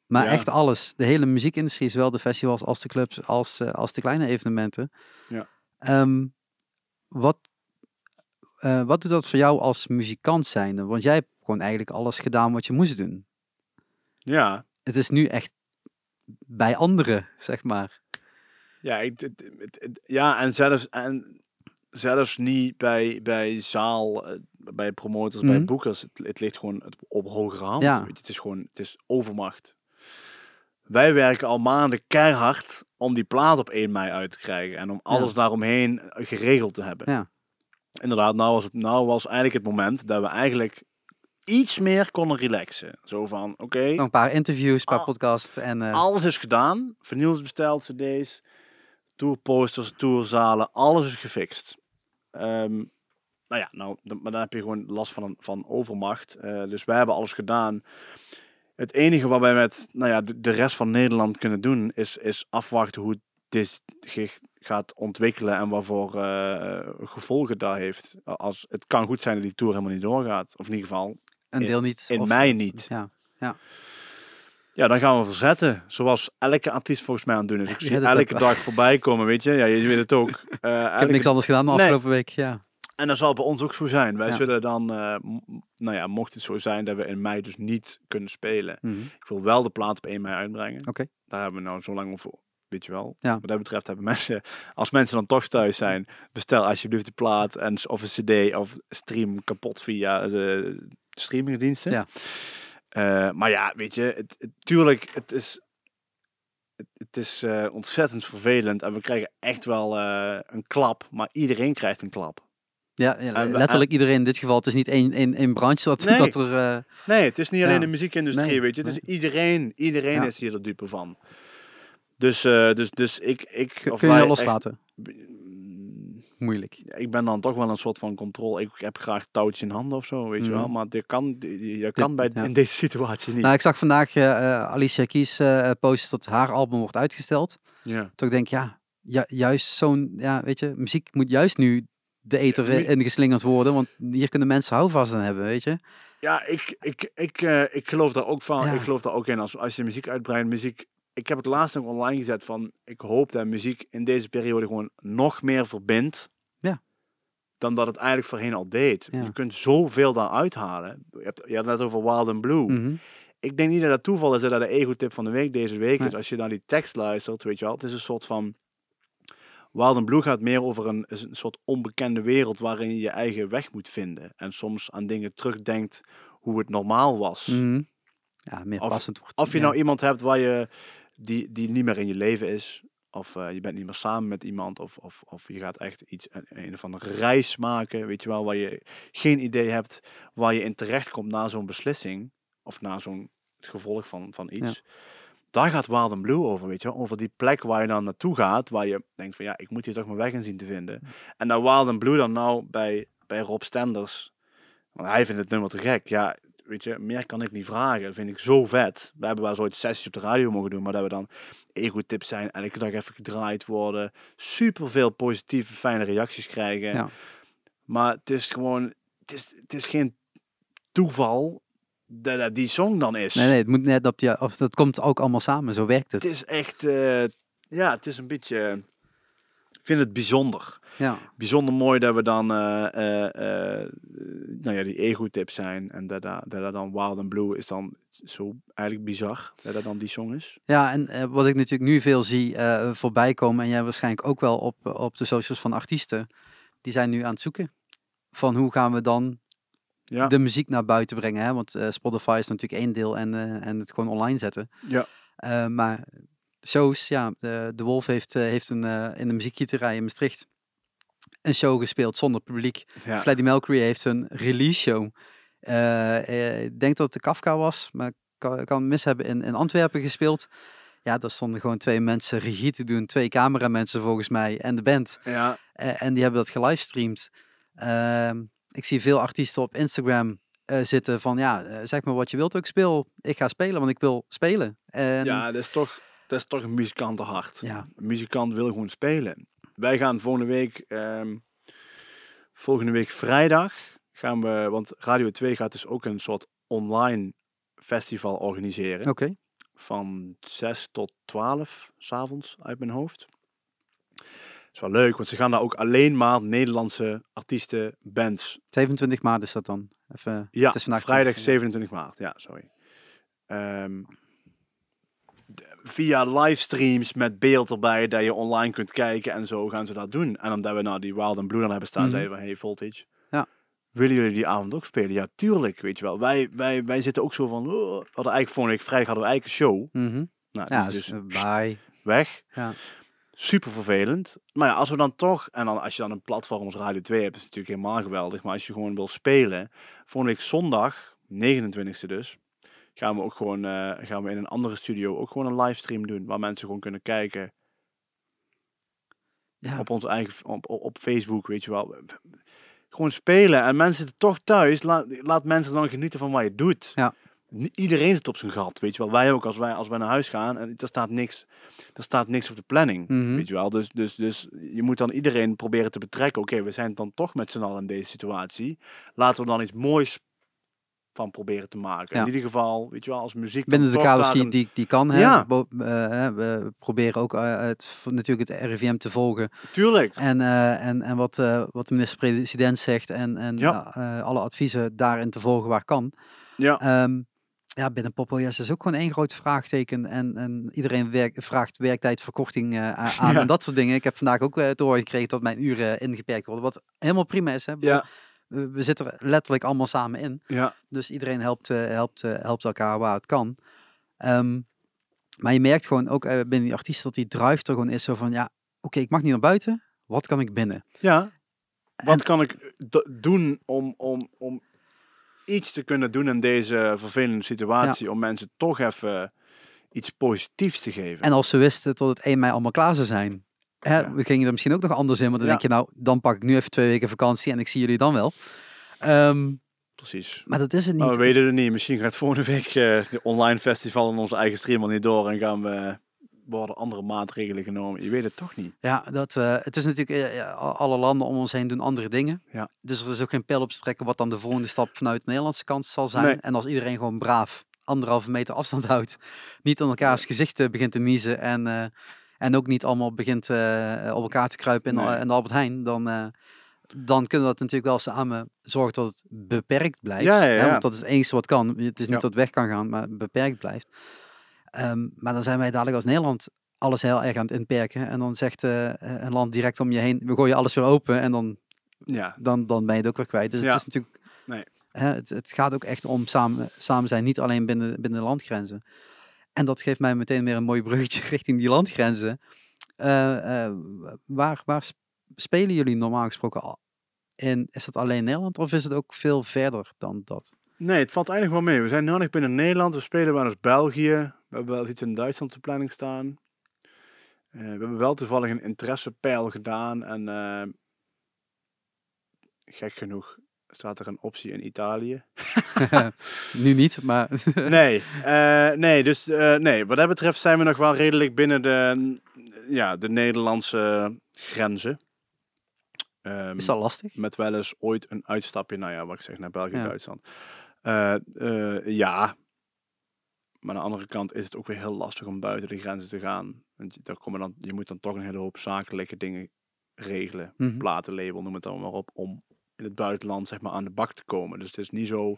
Maar Ja. echt alles. De hele muziekindustrie, zowel de festivals als de clubs, als, als de kleine evenementen. Ja. Ehm, wat, wat doet dat voor jou als muzikant zijnde? Want jij hebt gewoon eigenlijk alles gedaan wat je moest doen. Ja. Het is nu echt bij anderen, zeg maar. Ja, ik, het, het- het- ja en, zelfs, en zelfs niet bij, bij zaal, eh, bij promotors, bij Mhm. boekers. Het, ligt gewoon op hogere hand. Ja. Weet je, het is gewoon, het is overmacht. Wij werken al maanden keihard om die plaat op 1 mei uit te krijgen. En om alles daaromheen geregeld te hebben. Ja. Inderdaad, nou was, het, nou was eigenlijk het moment dat we eigenlijk iets meer konden relaxen. Zo van, oké, een paar interviews, een paar Al- podcasts. En, eh, alles is gedaan. Is besteld, cd's, tourposters, tourzalen, alles is gefixt. Ehm, nou ja, nou, dan, maar dan heb je gewoon last van, een, van overmacht. Eh, dus wij hebben alles gedaan. Het enige wat wij met nou ja, de, de rest van Nederland kunnen doen, is, is afwachten hoe dit zich gaat ontwikkelen en wat voor eh, gevolgen dat heeft. Als, het kan goed zijn dat die tour helemaal niet doorgaat. Of in ieder geval, een deel niet. in of- mei niet. Ja. Ja, dan gaan we verzetten. Zoals elke artiest volgens mij aan het doen is. Ik Ja, zie elke dag voorbij komen, weet je. Ja, je weet het ook. [LAUGHS] Eh, Ik heb niks anders gedaan de Nee. afgelopen week. Ja. En dat zal bij ons ook zo zijn. Wij Ja. zullen dan, eh, nou ja, mocht het zo zijn dat we in mei dus niet kunnen spelen. Mhm. Ik wil wel de plaat op 1 mei uitbrengen. Oké. Daar hebben we nou zo lang over, weet je wel. Ja. Wat dat betreft hebben mensen, als mensen dan toch thuis zijn, bestel alsjeblieft de plaat en, of een cd of stream kapot via de streamingdiensten. Ja. Eh, maar ja, weet je, het, het- tuurlijk, het is, het, het is eh, ontzettend vervelend en we krijgen echt wel eh, een klap, maar iedereen krijgt een klap. Ja, ja, En we- letterlijk iedereen in dit geval. Het is niet één, één, één branche dat, Nee. dat er... Nee, het is niet alleen Ja. de muziekindustrie, Nee, weet je. Het is iedereen, iedereen Ja. is hier de dupe van. Dus, dus, dus ik... ik kun of kun je echt- loslaten? Moeilijk. ja, ik ben dan toch wel een soort van controle. Ik heb graag touwtje in handen of zo, weet je Mhm. wel. Maar dit kan, je kan bij, ja. in deze situatie niet. Nou, ik zag vandaag eh, Alicia Keys eh posten dat haar album wordt uitgesteld. ja. Toen ik denk, ja, ju- juist zo'n... Ja, weet je, muziek moet juist nu de eter in geslingerd worden. Want hier kunnen mensen houvast aan hebben, weet je. Ja, ik, ik, ik, ik geloof daar ook van. Ja. Ik geloof daar ook in. Als, als je muziek uitbreidt, muziek. Ik heb het laatst nog online gezet van. Ik hoop dat muziek in deze periode gewoon nog meer verbindt. Ja. Dan dat het eigenlijk voorheen al deed. Ja. Je kunt zoveel daar uithalen. Je hebt, je hebt het net over Wild and Blue. Mhm. Ik denk niet dat dat toeval is dat de ego-tip van de week deze week is. Als je naar die tekst luistert, weet je wel. Het is een soort van... Wild and Blue gaat meer over een, een soort onbekende wereld waarin je je eigen weg moet vinden. En soms aan dingen terugdenkt hoe het normaal was. Mhm. Ja, meer Of- passend wordt. Of je ja. nou iemand hebt waar je, die, die niet meer in je leven is. Of eh, je bent niet meer samen met iemand. Of, of, of je gaat echt iets, een, een of andere reis maken. Weet je wel, waar je geen idee hebt waar je in terecht komt na zo'n beslissing. Of na zo'n gevolg van, van iets. Daar gaat Wild and Blue over, weet je wel. Over die plek waar je dan naartoe gaat. Waar je denkt van ja, ik moet hier toch mijn weg in zien te vinden. En dan Wild and Blue dan nou bij, bij Rob Stenders. Want hij vindt het nummer te gek. Ja, weet je, meer kan ik niet vragen. Dat vind ik zo vet. We hebben wel ooit sessies op de radio mogen doen, maar dat we dan ego-tips zijn, elke dag even gedraaid worden. Super veel positieve, fijne reacties krijgen. Ja. Maar het is gewoon, het is, het is geen toeval dat dat die song dan is. Nee, nee, het moet net op die... Of dat komt ook allemaal samen, zo werkt het. Het is echt, eh, ja, het is een beetje, vind het bijzonder Ja. bijzonder mooi dat we dan, eh, eh, eh, nou ja, die ego-tips zijn. En dat dat dat dan Wild and Blue is dan zo eigenlijk bizar dat dat dan die song is. Ja, en wat ik natuurlijk nu veel zie eh, voorbij komen, en jij waarschijnlijk ook wel op, op de socials van artiesten, die zijn nu aan het zoeken. Van hoe gaan we dan Ja, de muziek naar buiten brengen? Hè? Want Spotify is natuurlijk één deel en, en het gewoon online zetten. ja, maar shows, ja, de, de Wolf heeft, eh, heeft een, eh, in de muziekgieterij in Maastricht een show gespeeld zonder publiek. ja. Freddie Mercury heeft een release show. Eh, ik denk dat het de Kafka was, maar ik kan, kan het mis hebben in, in Antwerpen gespeeld. Ja, daar stonden gewoon twee mensen regie te doen, twee cameramensen volgens mij en de band. ja. En die hebben dat gelivestreamd. Ehm, ik zie veel artiesten op Instagram zitten van ja, zeg maar wat je wilt ook speel. Ik ga spelen, want ik wil spelen. En, ja dat, is toch, dat is toch een muzikantenhart. ja, Een muzikant wil gewoon spelen. Wij gaan volgende week, ehm, volgende week vrijdag, gaan we, want Radio 2 gaat dus ook een soort online festival organiseren. oké. van 6 tot 12 s'avonds uit mijn hoofd. is wel leuk, want ze gaan daar ook alleen maar Nederlandse artiesten, bands. 27 maart is dat dan. Even, Ja, het is vandaag vrijdag 20, 27 maart. Ja, sorry. Ehm, via livestreams met beeld erbij, dat je online kunt kijken en zo gaan ze dat doen. En omdat we nou die Wild and Blue dan hebben staan, Mhm. zeiden we, hey Voltage, Ja. willen jullie die avond ook spelen? Ja, tuurlijk, weet je wel. Wij, wij, wij zitten ook zo van, oh, we hadden eigenlijk vorige week vrijdag hadden we eigenlijk een show. Mhm. Nou, Ja, dus, dus eh, bye. weg. Ja. Super vervelend. Maar ja, als we dan toch, en dan als je dan een platform als Radio 2 hebt, is het natuurlijk helemaal geweldig. Maar als je gewoon wil spelen, volgende week zondag, 29e dus, gaan we ook gewoon eh, gaan we in een andere studio ook gewoon een livestream doen. Waar mensen gewoon kunnen kijken Ja. op onze eigen op, op, Facebook, weet je wel. Gewoon spelen en mensen zitten toch thuis. Laat, laat mensen dan genieten van wat je doet. Ja. Iedereen zit op zijn gat, weet je wel. Wij ook als wij als wij naar huis gaan en er staat niks, er staat niks op de planning, Mhm. weet je wel. Dus, dus, dus je moet dan iedereen proberen te betrekken. Oké, we zijn dan toch met z'n allen in deze situatie. Laten we dan iets moois van proberen te maken. Ja. In ieder geval, weet je wel, als muziek. Binnen de kaders die, die, die kan. Ja. Eh, hè, we proberen ook eh, het, natuurlijk het RIVM te volgen. Tuurlijk. En, eh, en, en wat, eh, wat de minister-president zegt. En, en Ja. eh, alle adviezen daarin te volgen waar kan. Ja. Ehm, ja, binnen Popojas is ook gewoon één groot vraagteken. En, en iedereen werkt, vraagt werktijdverkorting eh, aan Ja. en dat soort dingen. Ik heb vandaag ook eh, te horen gekregen dat mijn uren ingeperkt worden. Wat helemaal prima is. Hè? Ja. We, zitten er letterlijk allemaal samen in. Ja. Dus iedereen helpt, eh, helpt, eh, helpt elkaar waar het kan. Ehm, maar je merkt gewoon ook eh, binnen die artiesten dat die drive er gewoon is. Zo van, ja, oké, ik mag niet naar buiten. Wat kan ik binnen? Ja. Wat En- kan ik do- doen om, om, om iets te kunnen doen in deze vervelende situatie? Om mensen toch even iets positiefs te geven. En als ze wisten tot het 1 mei allemaal klaar zou zijn. Hè, Ja. We gingen er misschien ook nog anders in. Want dan Ja. denk je, nou, dan pak ik nu even twee weken vakantie en ik zie jullie dan wel. Ehm, Precies. maar dat is het niet. Maar we weten het niet. Misschien gaat volgende week eh, de online festival in onze eigen stream al niet door. En gaan we, worden andere maatregelen genomen. Je weet het toch niet. Ja, dat, eh, het is natuurlijk, eh, alle landen om ons heen doen andere dingen. Ja. Dus er is ook geen pijl op te trekken wat dan de volgende stap vanuit de Nederlandse kant zal zijn. Nee. En als iedereen gewoon braaf anderhalve meter afstand houdt, niet aan elkaars gezicht eh, begint te niezen en, en ook niet allemaal begint eh, op elkaar te kruipen in, Nee. de- de Albert Heijn, dan, eh, dan kunnen we dat natuurlijk wel samen zorgen dat het beperkt blijft. Ja, ja, Hè? Want dat is het enige wat kan. Het is niet dat het weg kan gaan, maar beperkt blijft. Ehm, maar dan zijn wij dadelijk als Nederland alles heel erg aan het inperken. En dan zegt eh, een land direct om je heen, we gooien alles weer open en dan, Ja. dan, dan ben je het ook weer kwijt. Dus het is natuurlijk, Nee. hè, het, het gaat ook echt om samen, samen zijn, niet alleen binnen, binnen de landgrenzen. En dat geeft mij meteen weer een mooi bruggetje [LAUGHS] richting die landgrenzen. Eh, eh, waar, waar sp- spelen jullie normaal gesproken al? In, is dat alleen Nederland of is het ook veel verder dan dat? Nee, het valt eigenlijk wel mee. We zijn nog binnen Nederland. We spelen wel eens België. We hebben wel iets in Duitsland op planning staan. Eh, we hebben wel toevallig een interessepeil gedaan. En gek genoeg staat er een optie in Italië. [LAUGHS] nu niet, maar [LAUGHS] Nee, eh, nee, dus eh, nee, wat dat betreft zijn we nog wel redelijk binnen de, ja, de Nederlandse grenzen. Ehm, is dat lastig? met wel eens ooit een uitstapje, nou ja, wat ik zeg, naar België, Ja. Duitsland. Eh, ja, maar aan de andere kant is het ook weer heel lastig om buiten de grenzen te gaan. Want je, daar komen dan, je moet dan toch een hele hoop zakelijke dingen regelen. Mhm. Platenlabel, noem het dan maar op, om in het buitenland zeg maar aan de bak te komen. Dus het is niet zo...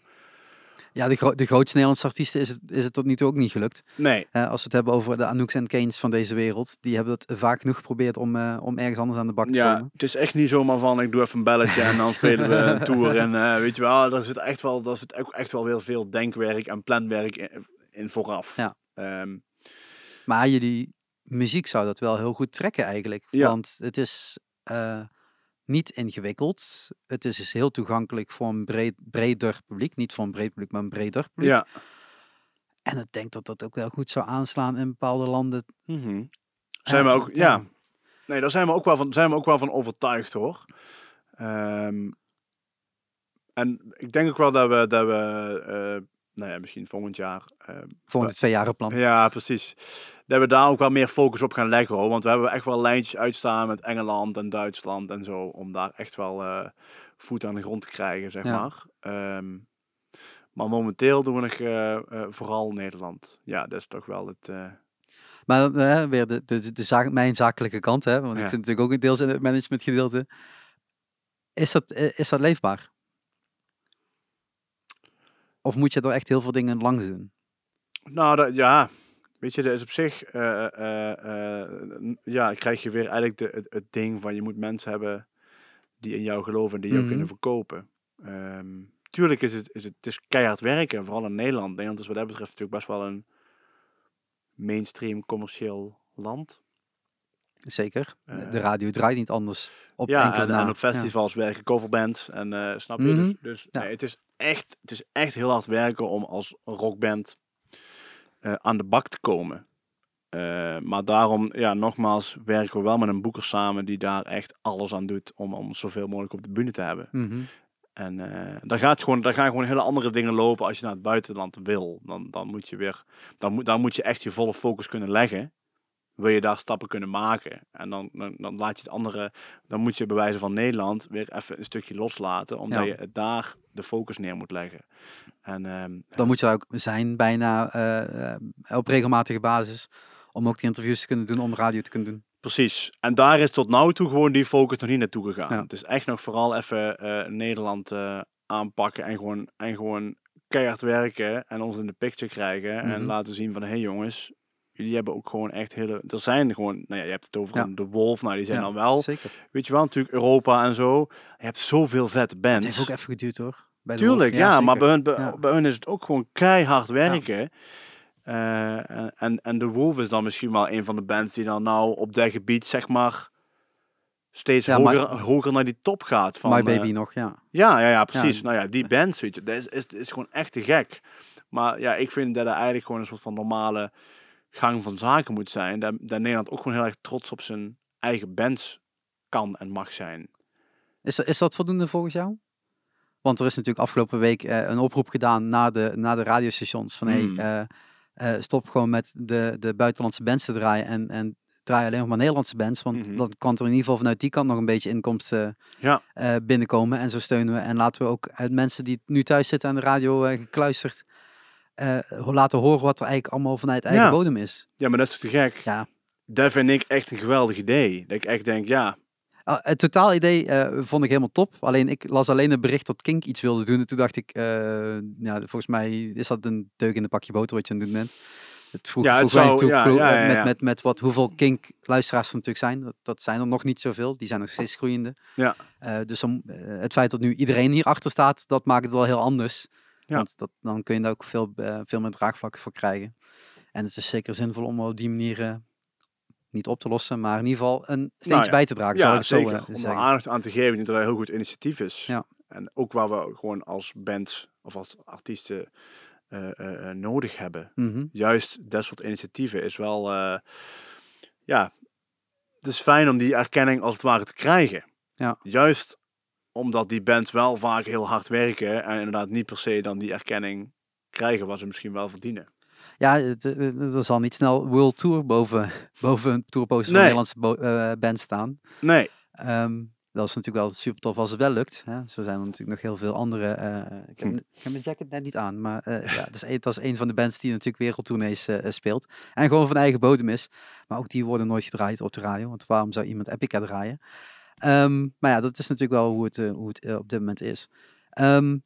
Ja, de, gro- de grootste Nederlandse artiesten is het, is het tot nu toe ook niet gelukt. Nee, Eh, als we het hebben over de Anouks en Kanes van deze wereld, die hebben het vaak genoeg geprobeerd om, eh, om ergens anders aan de bak te ja, komen. het is echt niet zomaar van ik doe even een belletje en dan spelen we een tour. En [LAUGHS] eh, weet je wel, daar zit echt wel, daar zit ook echt wel heel veel denkwerk en planwerk in, in vooraf. Ja. Ehm, Maar jullie muziek zou dat wel heel goed trekken eigenlijk. Ja. Want het is niet ingewikkeld. Het is dus heel toegankelijk voor een breed, breder publiek. Niet voor een breed publiek, maar een breder publiek. ja. En ik denk dat dat ook wel goed zou aanslaan in bepaalde landen. Mhm. Zijn we Eh, ook, ja. Nee, daar zijn we ook wel van, zijn we ook wel van overtuigd hoor. Ehm, en ik denk ook wel dat we, dat we eh, nou ja, misschien volgend jaar. eh, Volgende twee jaren plan. ja, precies. Dat we daar ook wel meer focus op gaan leggen hoor. Want we hebben echt wel lijntjes uitstaan met Engeland en Duitsland en zo. Om daar echt wel eh, voet aan de grond te krijgen, zeg Ja. maar. Ehm, maar momenteel doen we nog eh, vooral Nederland. Ja, dat is toch wel het. Maar weer de, de, de zaak, mijn zakelijke kant, hè, want Ja. ik zit natuurlijk ook deels in het managementgedeelte. Is dat, is dat leefbaar? Of moet je er echt heel veel dingen langs doen? Nou, dat, ja. Weet je, dat is op zich, eh, eh, eh, ja, krijg je weer eigenlijk de, het, het ding van je moet mensen hebben die in jou geloven en die jou Mhm. kunnen verkopen. Ehm, tuurlijk is het, is het, het is keihard werken, vooral in Nederland. Nederland is wat dat betreft natuurlijk best wel een mainstream commercieel land. Zeker. De- Eh, radio draait niet anders op ja, en, op festivals werken coverbands. En eh, snap je? Mhm. Dus, dus nee, het, is echt, het is echt heel hard werken om als rockband eh, aan de bak te komen. Maar daarom, ja, nogmaals, werken we wel met een boeker samen die daar echt alles aan doet om, om zoveel mogelijk op de bühne te hebben. Mhm. En eh daar, gaat gewoon, daar gaan gewoon hele andere dingen lopen als je naar het buitenland wil. Dan, dan moet je weer, dan moet, dan moet je echt je volle focus kunnen leggen. Wil je daar stappen kunnen maken. En dan, dan, dan laat je het andere, dan moet je bij wijze van Nederland weer even een stukje loslaten. Omdat Ja. je daar de focus neer moet leggen. En ehm, Dan moet je ook zijn bijna eh, eh, op regelmatige basis. Om ook die interviews te kunnen doen, om radio te kunnen doen. Precies. En daar is tot nu toe gewoon die focus nog niet naartoe gegaan. Ja. Het is echt nog vooral even eh, Nederland aanpakken en gewoon, en gewoon keihard werken en ons in de picture krijgen. En Mhm. laten zien van, hé hey jongens, jullie hebben ook gewoon echt hele... Er zijn gewoon, nou ja, je hebt het over Ja. de Wolf, nou die zijn Ja, dan wel, Zeker. weet je wel, natuurlijk Europa en zo. Je hebt zoveel vette Het bands. heeft ook even geduurd hoor. Bij Tuurlijk, Wolf. ja, maar bij hun, bij, Ja. bij hun is het ook gewoon keihard werken. Eh, en, en, en de Wolf is dan misschien wel een van de bands die dan nou op dat gebied, zeg maar, steeds Ja, hoger, hoger naar die top gaat. Van, My eh, Baby nog, ja. ja, ja, ja, precies. Ja. Nou ja, die bands, weet je, dat is, is, is gewoon echt te gek. Maar ja, ik vind dat er eigenlijk gewoon een soort van normale gang van zaken moet zijn. Dat, dat Nederland ook gewoon heel erg trots op zijn eigen bands kan en mag zijn. Is, is dat voldoende volgens jou? Want er is natuurlijk afgelopen week eh, een oproep gedaan naar de, naar de radiostations. Van Hmm. hey, eh, eh, stop gewoon met de, de buitenlandse bands te draaien. En, en draai alleen nog maar Nederlandse bands. Want Mhm. dan kan er in ieder geval vanuit die kant nog een beetje inkomsten Ja. binnenkomen. En zo steunen we. En laten we ook uit mensen die nu thuis zitten aan de radio gekluisterd. Eh, laten horen wat er eigenlijk allemaal vanuit eigen Ja. bodem is. Ja, maar dat is te gek? Ja. Dat vind ik echt een geweldig idee. Dat ik echt denk, ja, Ah, het totaal idee eh, vond ik helemaal top. Alleen ik las alleen het bericht dat Kink iets wilde doen. En toen dacht ik, eh, ja, volgens mij is dat een deuk in de pakje boter wat je aan het doen bent. Het vroeg, Ja, het vroeg zou- toe, ja, ja, ja, met, met, met wat, hoeveel Kink luisteraars er natuurlijk zijn. Dat, dat zijn er nog niet zoveel. Die zijn nog steeds groeiende. Ja. Dus eh, het feit dat nu iedereen hier achter staat, dat maakt het wel heel anders. Ja. Want dat, dan kun je daar ook veel, eh, veel meer draagvlak voor krijgen. En het is zeker zinvol om op die manier eh, niet op te lossen, maar in ieder geval een steentje Nou ja. bij te dragen. zal ik zo, zeker. eh, om er aandacht aan te geven. Dat dat een heel goed initiatief is. Ja. En ook waar we gewoon als bands of als artiesten nodig hebben. Mhm. Juist dat soort initiatieven is wel, ja, het is fijn om die erkenning als het ware te krijgen. Ja. Juist omdat die bands wel vaak heel hard werken en inderdaad niet per se dan die erkenning krijgen wat ze misschien wel verdienen. Ja, het, eh, er zal niet snel World Tour boven, [LAUGHS] boven een tourposter van een Nederlandse eh, band staan. Nee, Ehm, dat is natuurlijk wel super tof als het wel lukt. Hè. Zo zijn er natuurlijk nog heel veel andere. eh, ik, heb, Hm. ik heb mijn jacket net niet aan, maar eh, ja, dat, is een, dat is een van de bands die natuurlijk wereldtournees eh, eh, speelt. En gewoon van eigen bodem is. Maar ook die worden nooit gedraaid op de radio. Want waarom zou iemand Epica draaien? Ehm, maar ja, dat is natuurlijk wel hoe het, eh, hoe het eh, op dit moment is. Ehm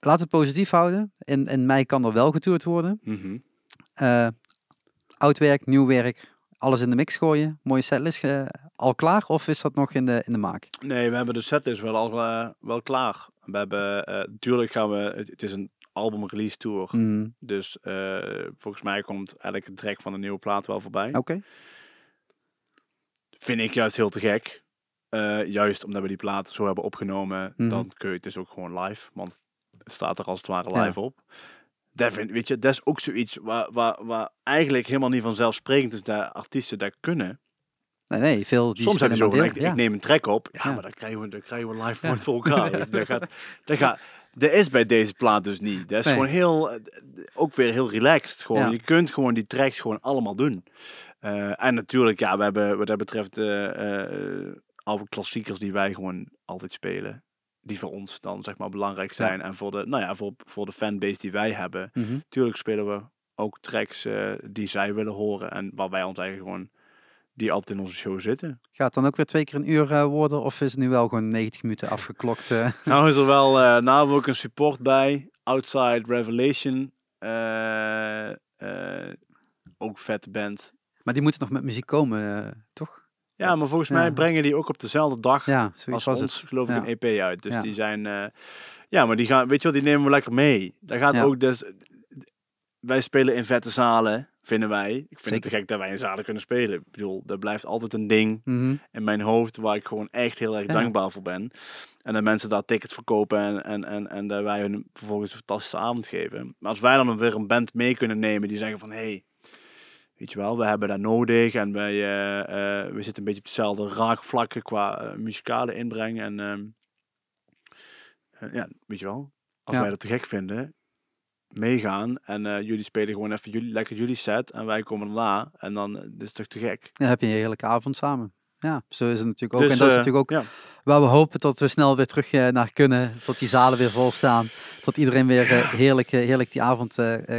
laat het positief houden. In, in mei kan er wel getoerd worden. Eh, oud werk, nieuw werk, alles in de mix gooien. Mooie setlist al klaar of is dat nog in de, in de maak? Nee, we hebben de setlist wel al wel klaar. We hebben, natuurlijk gaan we, het, het is een album release tour. Mm, Dus volgens mij komt elke track van de nieuwe plaat wel voorbij. Oké. Vind ik juist heel te gek. Eh, juist omdat we die plaat zo hebben opgenomen, Mhm. dan kun je het dus ook gewoon live. Want het staat er als het ware Ja. live op. Dat, vind, weet je, dat is ook zoiets waar, waar, waar eigenlijk helemaal niet vanzelfsprekend is dat artiesten dat kunnen. Nee, nee, veel die Soms heb je zo ik, ik neem een track op. Ja, Ja. maar dan krijgen we, dan krijgen we live voor elkaar. [LAUGHS] dat, gaat, dat, gaat, dat is bij deze plaat dus niet. Dat is Nee. gewoon heel, ook weer heel relaxed. Gewoon. Je kunt gewoon die tracks gewoon allemaal doen. Eh, en natuurlijk, ja, we hebben wat dat betreft eh alle klassiekers die wij gewoon altijd spelen. Die voor ons dan zeg maar belangrijk zijn. En voor de, nou ja, voor, voor de fanbase die wij hebben. ja. Mhm. Tuurlijk spelen we ook tracks eh, die zij willen horen. En waar wij ons eigenlijk gewoon, die altijd in onze show zitten. Gaat het dan ook weer twee keer een uur eh, worden of is het nu wel gewoon 90 minuten afgeklokt? eh? [LAUGHS] Nou is er wel, nou ook een support bij. Outside Revelation. ook vette band. maar die moeten nog met muziek komen, toch? Ja, maar volgens mij brengen die ook op dezelfde dag als was ons, het. geloof ik, een EP uit. Dus die zijn, eh, ja, maar die gaan, weet je wel, die nemen we lekker mee. Daar gaat ook, dus, wij spelen in vette zalen, vinden wij. Ik vind het te gek dat wij in zalen kunnen spelen. Ik bedoel, dat blijft altijd een ding Mhm. in mijn hoofd waar ik gewoon echt heel erg Ja. dankbaar voor ben. En dat mensen daar tickets verkopen en, en, en, en dat wij hun vervolgens een fantastische avond geven. Maar als wij dan weer een band mee kunnen nemen die zeggen van... Hey, weet je wel, we hebben dat nodig en wij, eh, eh, we zitten een beetje op dezelfde raakvlakken qua eh, muzikale inbreng. En ehm, eh, ja, weet je wel, als Ja. wij dat te gek vinden, meegaan en jullie spelen gewoon even jullie, lekker jullie set en wij komen daarna en dan dit is toch te gek. Dan heb je een heerlijke avond samen. Ja, zo is het natuurlijk ook. Dus, en dat is eh, natuurlijk ook ja. waar we hopen dat we snel weer terug eh, naar kunnen. Tot die zalen weer vol staan. Tot iedereen weer eh, heerlijk, heerlijk die avond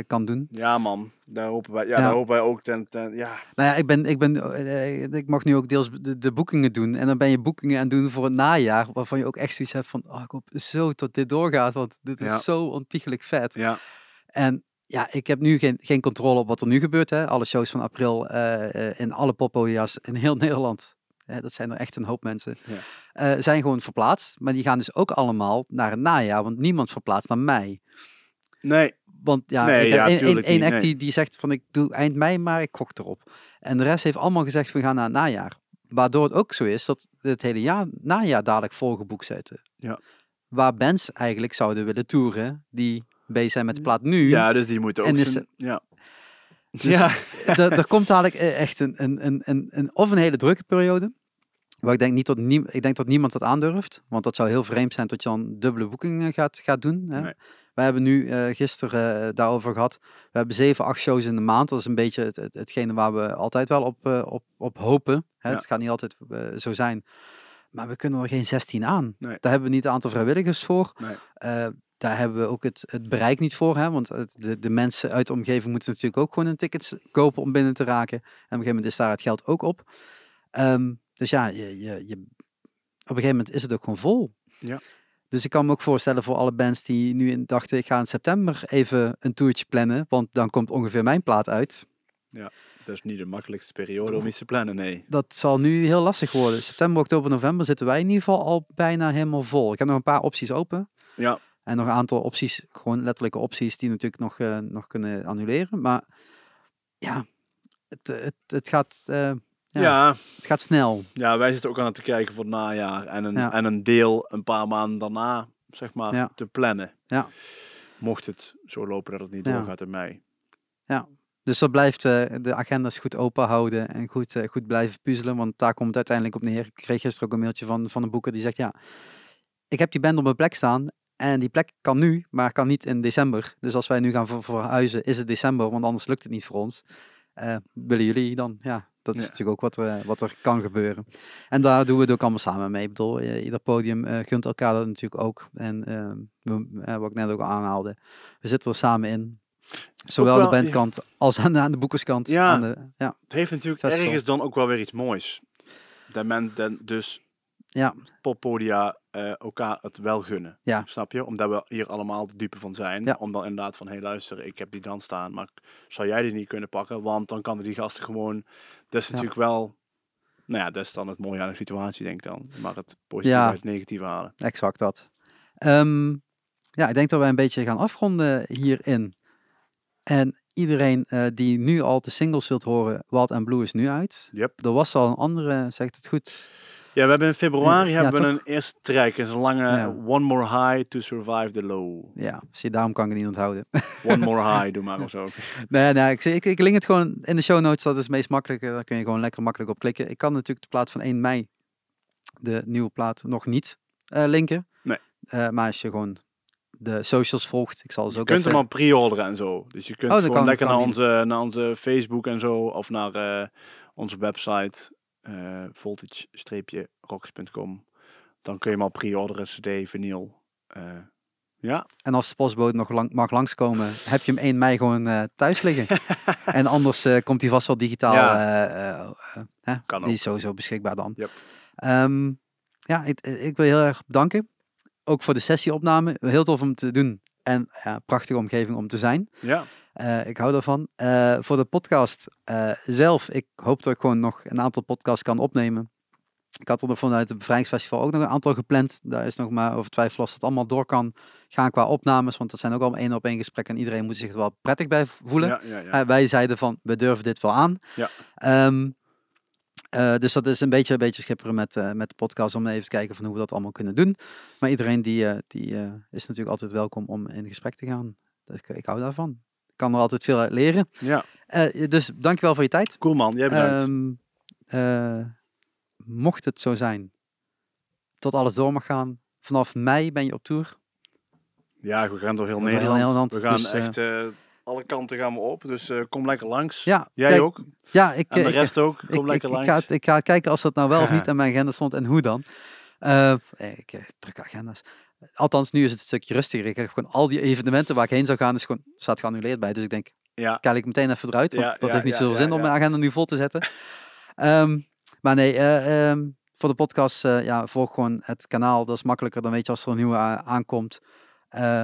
kan doen. Ja man, daar hopen wij, ja, Ja. Daar hopen wij ook ten, ten, ja, Nou ja, ik, ben, ik, ben, ik mag nu ook deels de, de boekingen doen. En dan ben je boekingen aan het doen voor het najaar. Waarvan je ook echt zoiets hebt van, oh, ik hoop zo dat dit doorgaat. Want dit is Ja. zo ontiegelijk vet. ja, En ja, ik heb nu geen, geen controle op wat er nu gebeurt. Hè. Alle shows van april in alle poppodia's in heel [LAUGHS] Nederland. Hè, dat zijn er echt een hoop mensen. Ja. eh, zijn gewoon verplaatst. Maar die gaan dus ook allemaal naar het najaar. Want niemand verplaatst naar mei. nee, Want ja, Nee, ja, act nee. die, die zegt van ik doe eind mei, maar ik gok erop. En de rest heeft allemaal gezegd we gaan naar het najaar. Waardoor het ook zo is dat het hele jaar, najaar dadelijk volgeboekt zitten. Ja. Waar bands eigenlijk zouden willen toeren die bezig zijn met de plaat nu. ja, dus die moeten ook En is zijn- ja. Dus ja, er, komt dadelijk eh, echt een, een, een, een, een, of een hele drukke periode. Waar ik denk, niet dat nie, ik denk dat niemand dat aandurft. Want dat zou heel vreemd zijn dat je dan dubbele boekingen gaat, gaat doen. Hè? Nee. We hebben nu eh, gisteren eh, daarover gehad. We hebben zeven, acht shows in de maand. Dat is een beetje het, het, hetgene waar we altijd wel op, op, op hopen. Hè? Ja. Het gaat niet altijd zo zijn. Maar we kunnen er geen 16 aan. Nee. Daar hebben we niet het aantal vrijwilligers voor. Nee. Daar hebben we ook het, het bereik niet voor. Hè? Want de, de mensen uit de omgeving moeten natuurlijk ook gewoon een tickets kopen om binnen te raken. En op een gegeven moment is daar het geld ook op. Ehm, dus ja, je, je, je, op een gegeven moment is het ook gewoon vol. Ja. Dus ik kan me ook voorstellen voor alle bands die nu in, dachten, ik ga in september even een toertje plannen. Want dan komt ongeveer mijn plaat uit. dat is niet de makkelijkste periode om iets te plannen, nee. Dat zal nu heel lastig worden. September, oktober, november zitten wij in ieder geval al bijna helemaal vol. Ik heb nog een paar opties open. Ja, En nog een aantal opties, gewoon letterlijke opties, die natuurlijk nog, eh, nog kunnen annuleren. Maar ja, het, het, het, gaat, eh, ja. Ja. ja. het gaat snel. wij zitten ook aan het kijken voor het najaar en een, Ja. en een deel een paar maanden daarna, zeg maar, Ja. te plannen. Ja. Mocht het zo lopen dat het niet Ja. doorgaat in mei. Dus dat blijft eh, de agendas goed open houden en goed, goed blijven puzzelen. Want daar komt het uiteindelijk op neer. Ik kreeg gisteren ook een mailtje van, van een boeker die zegt, ja, ik heb die band op mijn plek staan. En die plek kan nu, maar kan niet in december. Dus als wij nu gaan ver- verhuizen, is het december, want anders lukt het niet voor ons. Eh, willen jullie dan? Ja, dat is Ja. natuurlijk ook wat er, wat er kan gebeuren. En daar doen we het ook allemaal samen mee. Ik bedoel, eh, ieder podium eh, gunt elkaar dat natuurlijk ook. En eh, we, eh, wat ik net ook al aanhaalde, we zitten er samen in. Zowel wel, de ja. bandkant als aan de, aan de boekerskant. Ja. Aan de, ja, Het heeft natuurlijk ergens dan ook wel weer iets moois. Dat men dan dus ja, poppodia eh elkaar het wel gunnen. Ja. Snap je? Omdat we hier allemaal de dupe van zijn. Ja. Om dan inderdaad van, hé hey, luister, ik heb die dan staan, maar zou jij die niet kunnen pakken? Want dan kan die gasten gewoon... Dat is Ja. natuurlijk wel... Nou ja, dat is dan het mooie aan de situatie, denk ik dan. Maar het positieve uit het negatieve halen. exact dat. Ehm, ja, ik denk dat wij een beetje gaan afronden hierin. En iedereen eh, die nu al de singles wilt horen, Wild and Blue is nu uit. Yep. Er was al een andere, zegt het goed? Ja, we hebben in februari Ja, hebben we toch? een eerste track. is een lange Ja. One More High to Survive the Low. Ja, zie, daarom kan ik het niet onthouden. [LAUGHS] One More High, doe maar of zo. nee, nee, ik, ik, ik link het gewoon in de show notes. Dat is het meest makkelijke. Daar kun je gewoon lekker makkelijk op klikken. Ik kan natuurlijk de plaat van 1 mei, de nieuwe plaat, nog niet eh, linken. Nee. Eh, maar als je gewoon de socials volgt, ik zal ze Je ook kunt even... hem al pre-orderen en zo. Dus je kunt Oh, gewoon kan- lekker kan naar niet. onze, naar onze Facebook en zo. Of naar eh, onze website. Eh voltage-rocks.com. Dan kun je hem al pre-orderen. CD, vinyl. Eh, ja. En als de postbode nog lang, mag langskomen, [LAUGHS] heb je hem 1 mei gewoon eh, thuis liggen. [LAUGHS] en anders komt hij vast wel digitaal. Ja. hè? Kan Die ook. is sowieso beschikbaar dan. Yep. Ehm, ja, ik, ik wil heel erg bedanken. Ook voor de sessieopname. Heel tof om te doen. En ja, prachtige omgeving om te zijn. Ja. Eh, ik hou daarvan. Eh, voor de podcast eh, zelf, ik hoop dat ik gewoon nog een aantal podcasts kan opnemen. Ik had er vanuit het Bevrijdingsfestival ook nog een aantal gepland. Daar is nog maar over twijfel als het allemaal door kan gaan qua opnames. Want dat zijn ook al één op één gesprekken. En iedereen moet zich er wel prettig bij voelen. Ja, ja, ja. Wij zeiden van, we durven dit wel aan. Ja. Ehm, eh, dus dat is een beetje, een beetje schipperen met, met de podcast om even te kijken van hoe we dat allemaal kunnen doen. Maar iedereen die, die is natuurlijk altijd welkom om in gesprek te gaan. Dus ik, ik hou daarvan. Ik kan er altijd veel uit leren. ja, Eh, dus dankjewel voor je tijd. cool man. Jij bedankt. Ehm, eh, mocht het zo zijn dat alles door mag gaan, vanaf mei ben je op tour. ja, we gaan door heel door heel Nederland. We gaan dus, eh, echt alle kanten gaan we op. Dus kom lekker langs. Ja, Jij kijk, ook. Ja, ik, En de ik- rest ook. Kom ik, ik, lekker ik, langs. ga, het- ik ga kijken als dat nou wel of [LAUGHS] niet aan mijn agenda stond en hoe dan. Eh, ik, drukke agenda's. Althans, nu is het een stukje rustiger. Ik heb gewoon al die evenementen waar ik heen zou gaan, is gewoon, staat geannuleerd bij. Dus ik denk, ja, kijk ik meteen even eruit, want Ja, dat ja, heeft niet zoveel zin om mijn agenda nu vol te zetten. [LAUGHS] Ehm, maar nee, eh, ehm, voor de podcast, eh, ja, volg gewoon het kanaal. Dat is makkelijker, dan weet je als er een nieuwe a- aankomt. Eh,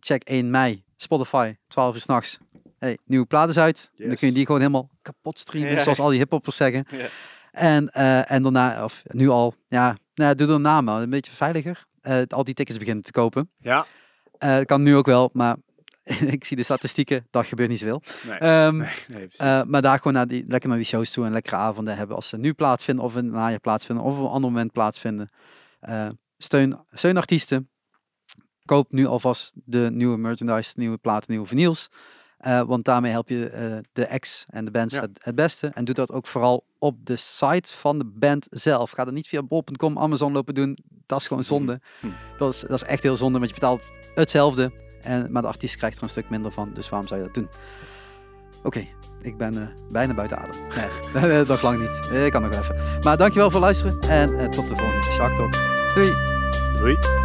check 1 mei, Spotify, 12 uur s'nachts. Hey, nieuwe plaat is uit. Dan kun je die gewoon helemaal kapot streamen, zoals al die hiphoppers zeggen. Ja. En, eh, en daarna, of nu al, ja, nou, doe er een naam een beetje veiliger. Eh, al die tickets beginnen te kopen. ja. Eh, kan nu ook wel, maar [LAUGHS] ik zie de statistieken, dat gebeurt niet zoveel. Nee. Ehm, nee, nee, precies. eh, maar daar gewoon naar die, lekker naar die shows toe en lekkere avonden hebben. Als ze nu plaatsvinden of in het najaar plaatsvinden of op een ander moment plaatsvinden. Eh, steun, steun artiesten. Koop nu alvast de nieuwe merchandise, nieuwe platen, nieuwe vinyls. Eh, want daarmee help je eh, de acts en de bands Ja. het, het beste. En doe dat ook vooral op de site van de band zelf. Ga dat niet via bol.com, Amazon lopen doen. Dat is gewoon zonde. Hm. Dat, is, dat is echt heel zonde, want je betaalt hetzelfde. En, maar de artiest krijgt er een stuk minder van. Dus waarom zou je dat doen? Oké, ik ben eh, bijna buiten adem. Nee, [LAUGHS] dat lang niet. Ik kan nog even. Maar dankjewel voor het luisteren. En tot de volgende Shark Talk. Doei! Doei.